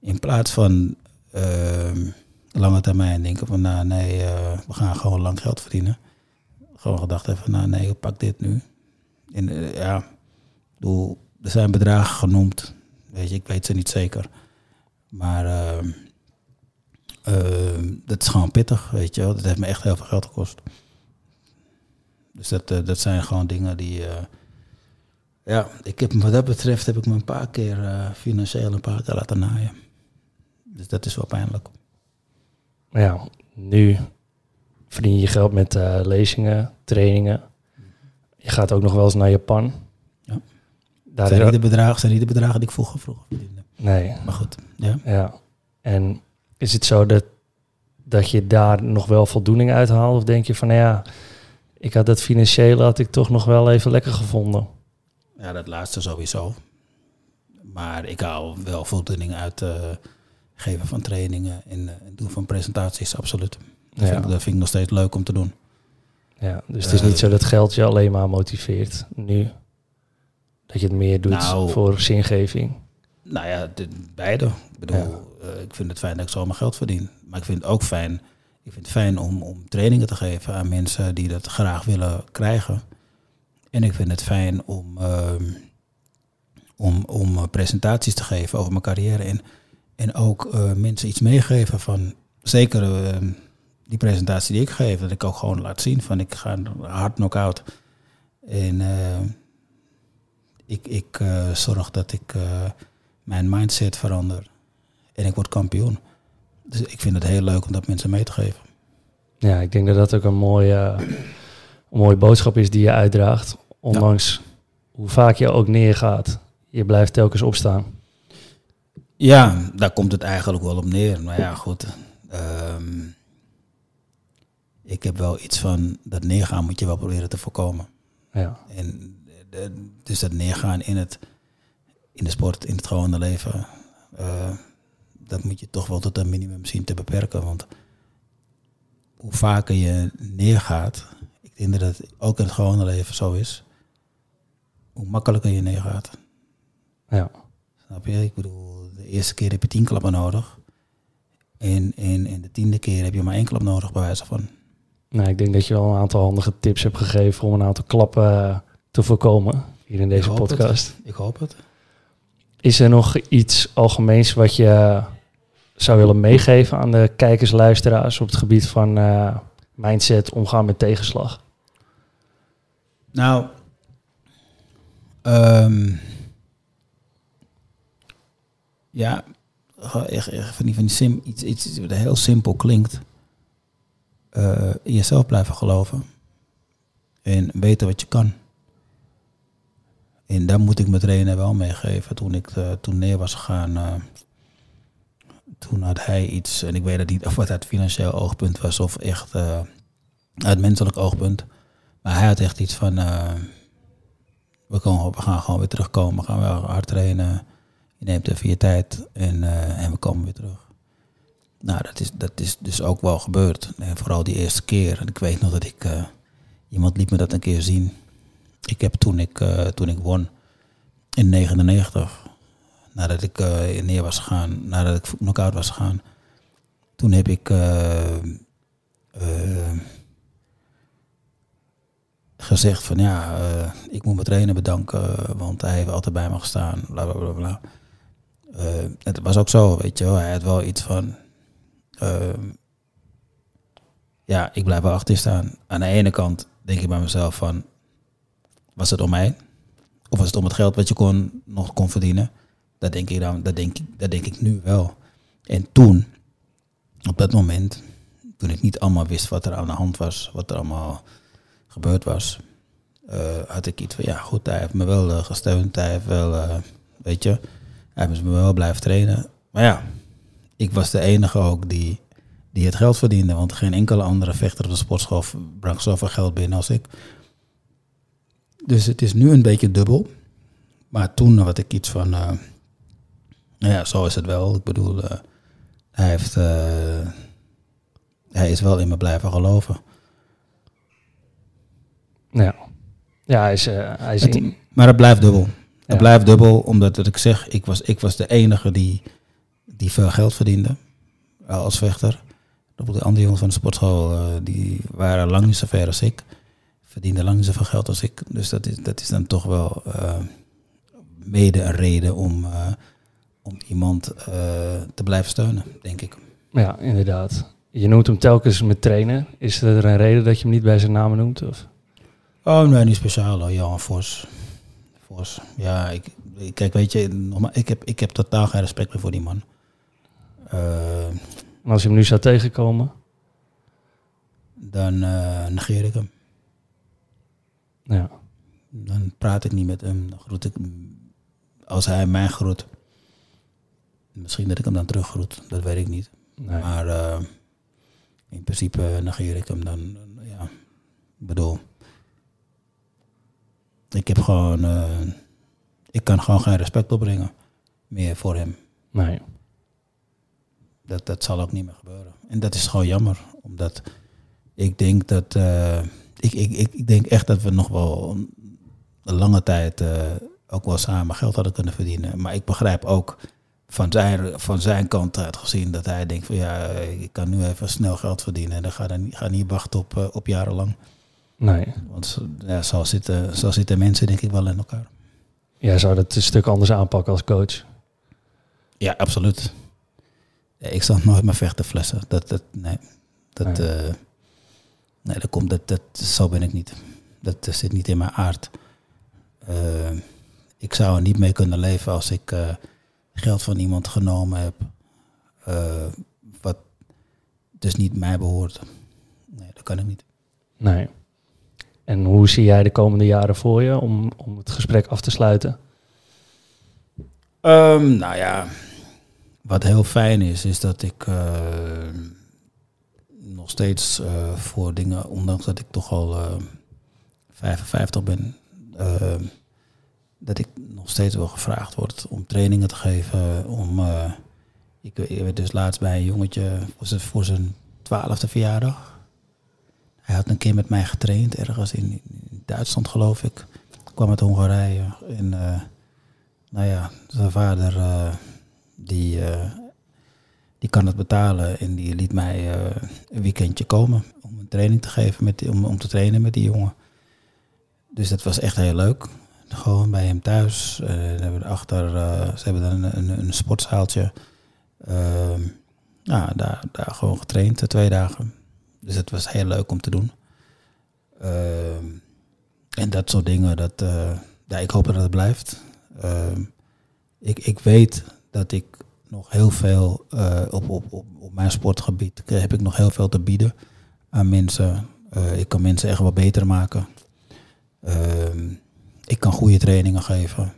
Speaker 1: in plaats van lange termijn denken van nou nee, we gaan gewoon lang geld verdienen. Gewoon gedacht even, nou nee, pak dit nu. En ja, er zijn bedragen genoemd. Weet je, ik weet ze niet zeker. Maar uh, dat is gewoon pittig, weet je wel. Dat heeft me echt heel veel geld gekost. Dus dat, dat zijn gewoon dingen die... ja, ik heb, wat dat betreft heb ik me een paar keer financieel een paar keer laten naaien. Dus dat is wel pijnlijk
Speaker 3: ja, nu verdien je geld met lezingen, trainingen. Je gaat ook nog wel eens naar Japan.
Speaker 1: Ja. Daar zijn, niet de bedragen, zijn niet de bedragen die ik vroeger vroeger verdiende.
Speaker 3: Nee.
Speaker 1: Maar goed, ja.
Speaker 3: ja. En is het zo dat, dat je daar nog wel voldoening uit haalt? Of denk je van, nou ja, ik had dat financiële had ik toch nog wel even lekker gevonden?
Speaker 1: Ja, dat laatste sowieso. Maar ik haal wel voldoening uit... Uh, geven van trainingen en uh, doen van presentaties, absoluut. Dat, vind ik, dat, vind ik, nog steeds leuk om te doen.
Speaker 3: Ja, dus het is niet eh, zo dat geld je alleen maar motiveert nu. Dat je het meer doet nou, voor zingeving.
Speaker 1: Nou ja, de, beide. Ik bedoel, eh, ik vind het fijn dat ik zomaar geld verdien. Maar ik vind het ook fijn, ik vind het fijn om, om trainingen te geven aan mensen die dat graag willen krijgen. En ik vind het fijn om, ehm, om, om eh, presentaties te geven over mijn carrière. En, en ook eh, mensen iets meegeven van, zeker ehm, die presentatie die ik geef, dat ik ook gewoon laat zien van ik ga hard knock-out. En ik, ik zorg dat ik mijn mindset verander. En ik word kampioen. Dus ik vind het heel leuk om dat mensen mee te geven.
Speaker 3: Ja, ik denk dat dat ook een mooie, een mooie boodschap is die je uitdraagt. Ondanks hoe vaak je ook neergaat. Je blijft telkens opstaan.
Speaker 1: Ja, daar komt het eigenlijk wel op neer. Maar ja, goed. ehm, ik heb wel iets van dat neergaan moet je wel proberen te voorkomen.
Speaker 3: Ja,
Speaker 1: En eh, dus dat neergaan in, het, in de sport, in het gewone leven, eh, dat moet je toch wel tot een minimum zien te beperken. Want hoe vaker je neergaat, ik denk dat het ook in het gewone leven zo is, hoe makkelijker je neergaat.
Speaker 3: ja.
Speaker 1: Snap je? Ik bedoel, de eerste keer heb je tien klappen nodig. En, en, en de tiende keer heb je maar één klap nodig, bij wijze van.
Speaker 3: Nou, ik denk dat je wel een aantal handige tips hebt gegeven om een aantal klappen eh, te voorkomen hier in deze
Speaker 1: Ik hoop het.
Speaker 3: podcast.
Speaker 1: Ik hoop het.
Speaker 3: Is er nog iets algemeens wat je zou willen meegeven aan de kijkers, luisteraars op het gebied van eh, mindset, omgaan met tegenslag?
Speaker 1: Nou, ehm, ja, echt, van die, van die sim, iets, iets wat heel simpel klinkt. Eh, in jezelf blijven geloven. En weten wat je kan. En daar moet ik mijn trainer wel meegeven. Toen ik eh, toen neer was gegaan, toen had hij iets, en ik weet het niet of het uit financieel oogpunt was of echt eh, uit menselijk oogpunt. Maar hij had echt iets van, eh, we, komen, we gaan gewoon weer terugkomen, we gaan wel hard trainen. Je neemt even je tijd en, eh, en we komen weer terug. Nou, dat is, dat is dus ook wel gebeurd. En vooral die eerste keer. En ik weet nog dat ik, iemand liet me dat een keer zien. Ik heb toen ik, toen ik won in 99, nadat ik eh, neer was gegaan, nadat ik knock-out was gegaan, toen heb ik eh, eh, gezegd van ja, ik moet mijn trainer bedanken, want hij heeft altijd bij me gestaan, bla bla bla het was ook zo, weet je wel, hij had wel iets van, ja, ik blijf wel achter staan. Aan de ene kant denk ik bij mezelf van, was het om mij? Of was het om het geld wat je kon, nog kon verdienen? Dat denk ik, dan, dat denk, dat denk ik nu wel. En toen, op dat moment, toen ik niet allemaal wist wat er aan de hand was, wat er allemaal gebeurd was, eh, had ik iets van, ja goed, hij heeft me wel eh, gesteund, hij heeft wel, eh, weet je, hij heeft me wel blijven trainen. Maar ja, ik was de enige ook die, die het geld verdiende, want geen enkele andere vechter op de sportschool bracht zoveel geld binnen als ik. Dus het is nu een beetje dubbel. Maar toen had ik iets van, ja, zo is het wel. Ik bedoel, eh, hij heeft, eh, hij is wel in me blijven geloven.
Speaker 3: Ja, ja hij is, eh, hij is
Speaker 1: Het-
Speaker 3: in-
Speaker 1: Maar het blijft dubbel. Het
Speaker 3: Ja.
Speaker 1: blijft dubbel, omdat wat ik zeg, ik was, ik was de enige die, die veel geld verdiende als vechter. De andere jongens van de sportschool, die waren lang niet zo ver als ik. Verdienden lang niet zoveel geld als ik. Dus dat is, dat is dan toch wel mede een reden om, om iemand eh, te blijven steunen, denk ik.
Speaker 3: ja, inderdaad. Je noemt hem telkens met trainen. Is er een reden dat je hem niet bij zijn naam noemt? Of?
Speaker 1: Oh nee, niet speciaal hoor. Johan Vos. Vos. Ja, ik, kijk, weet je, nogmaals, ik heb, ik heb totaal geen respect meer voor die man. Eh,
Speaker 3: En als je hem nu zou tegenkomen?
Speaker 1: dan eh, negeer ik hem.
Speaker 3: Ja,
Speaker 1: Dan praat ik niet met hem. Dan groet ik hem. Als hij mij groet. Misschien dat ik hem dan teruggroet. Dat weet ik niet.
Speaker 3: nee.
Speaker 1: Maar eh, in principe negeer ik hem dan. ja, ik bedoel. Ik heb gewoon. eh, ik kan gewoon geen respect opbrengen. Meer voor hem.
Speaker 3: nee.
Speaker 1: Dat, dat zal ook niet meer gebeuren. En dat is gewoon jammer. Omdat ik denk dat. eh, ik, ik, ik, ik denk echt dat we nog wel een lange tijd ook wel samen geld hadden kunnen verdienen. Maar ik begrijp ook van zijn, van zijn kant uit gezien dat hij denkt van ja, ik kan nu even snel geld verdienen. En dan ga, dan, ga niet wachten op, eh, op jarenlang.
Speaker 3: Nee.
Speaker 1: Want zo- ja, zo, zitten, zo zitten mensen denk ik wel in elkaar.
Speaker 3: Jij zou dat een stuk anders aanpakken als coach.
Speaker 1: Ja, absoluut. Ja, ik zal nooit meer vechten flessen. Dat, dat, nee, dat,
Speaker 3: Nee.
Speaker 1: nee. nee, dat komt, dat, dat, zo ben ik niet. Dat eh, zit niet in mijn aard. Eh, ik zou er niet mee kunnen leven als ik eh, geld van iemand genomen heb, eh, wat dus niet mij behoort. Nee, dat kan ik niet.
Speaker 3: Nee. En hoe zie jij de komende jaren voor je om, om het gesprek af te sluiten?
Speaker 1: Ehm, nou ja, wat heel fijn is, is dat ik eh, nog steeds eh, voor dingen, ondanks dat ik toch al eh 55 ben, dat ik nog steeds wel gevraagd word om trainingen te geven. Om, eh, ik, ik werd dus laatst bij een jongetje voor zijn, voor zijn twaalfde verjaardag. Hij had een keer met mij getraind, ergens in, Duitsland geloof ik. kwam uit Hongarije. En eh, nou ja, zijn vader eh, die, die kan het betalen en die liet mij een weekendje komen om een training te geven, met om te trainen met die jongen. Dus dat was echt heel leuk. Gewoon bij hem thuis. Dan hebben we achter, eh, ze hebben dan een, een, een sportzaaltje. Ja, daar, daar gewoon getraind, eh, twee dagen. Dus het was heel leuk om te doen. Ehm, en dat soort dingen, dat, ja, ik hoop dat het blijft. Ehm, ik, ik weet dat ik nog heel veel eh, op, op, op, op mijn sportgebied heb ik nog heel veel te bieden aan mensen. Ik kan mensen echt wat beter maken. Ik kan goede trainingen geven.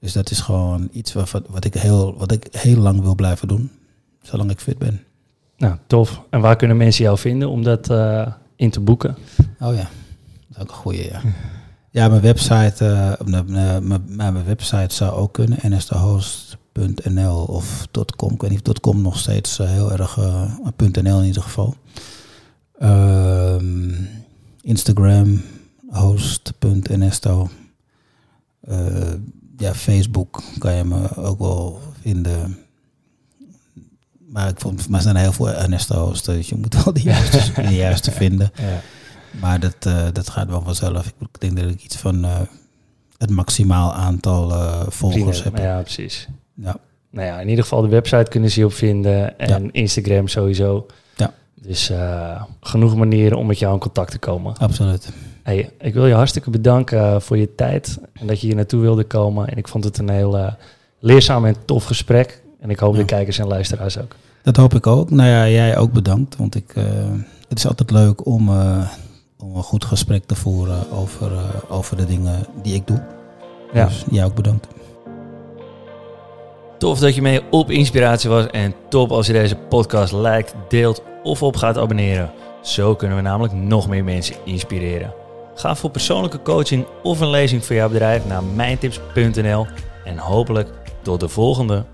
Speaker 1: Dus dat is gewoon iets wat, wat, ik heel, wat ik heel lang wil blijven doen. Zolang ik fit ben.
Speaker 3: Nou, tof. En waar kunnen mensen jou vinden om dat eh, in te boeken?
Speaker 1: Oh ja, dat is ook een goede, ja. Ja, mijn website, eh, mijn, website zou ook kunnen, nsdehost.nl of .com. Ik weet niet of .com nog steeds eh, heel erg, .nl in ieder geval. Ehm, Instagram, host.nsto. Eh, ja, Facebook kan je me ook wel vinden. Maar ik vond, maar er zijn heel veel Ernesto's, dus je moet wel de juiste, de juiste vinden.
Speaker 3: Ja.
Speaker 1: Maar dat, eh, dat gaat wel vanzelf. Ik denk dat ik iets van eh, het maximaal aantal volgers heb.
Speaker 3: Ja, precies.
Speaker 1: Ja.
Speaker 3: Nou ja, in ieder geval de website kunnen ze je op vinden en Instagram sowieso.
Speaker 1: Ja.
Speaker 3: Dus genoeg manieren om met jou in contact te komen.
Speaker 1: Absoluut.
Speaker 3: Hey, ik wil je hartstikke bedanken eh, voor je tijd en dat je hier naartoe wilde komen. En ik vond het een heel eh, leerzaam en tof gesprek. En ik hoop
Speaker 1: Ja.
Speaker 3: de kijkers en luisteraars ook.
Speaker 1: Dat hoop ik ook. Nou ja, jij ook bedankt. Want ik, eh, het is altijd leuk om, om een goed gesprek te voeren over, over de dingen die ik doe.
Speaker 3: Ja.
Speaker 1: Dus jij ook bedankt.
Speaker 2: Tof dat je mee op inspiratie was en top als je deze podcast liked, deelt of op gaat abonneren. Zo kunnen we namelijk nog meer mensen inspireren. Ga voor persoonlijke coaching of een lezing voor jouw bedrijf naar mijntips.nl en hopelijk tot de volgende.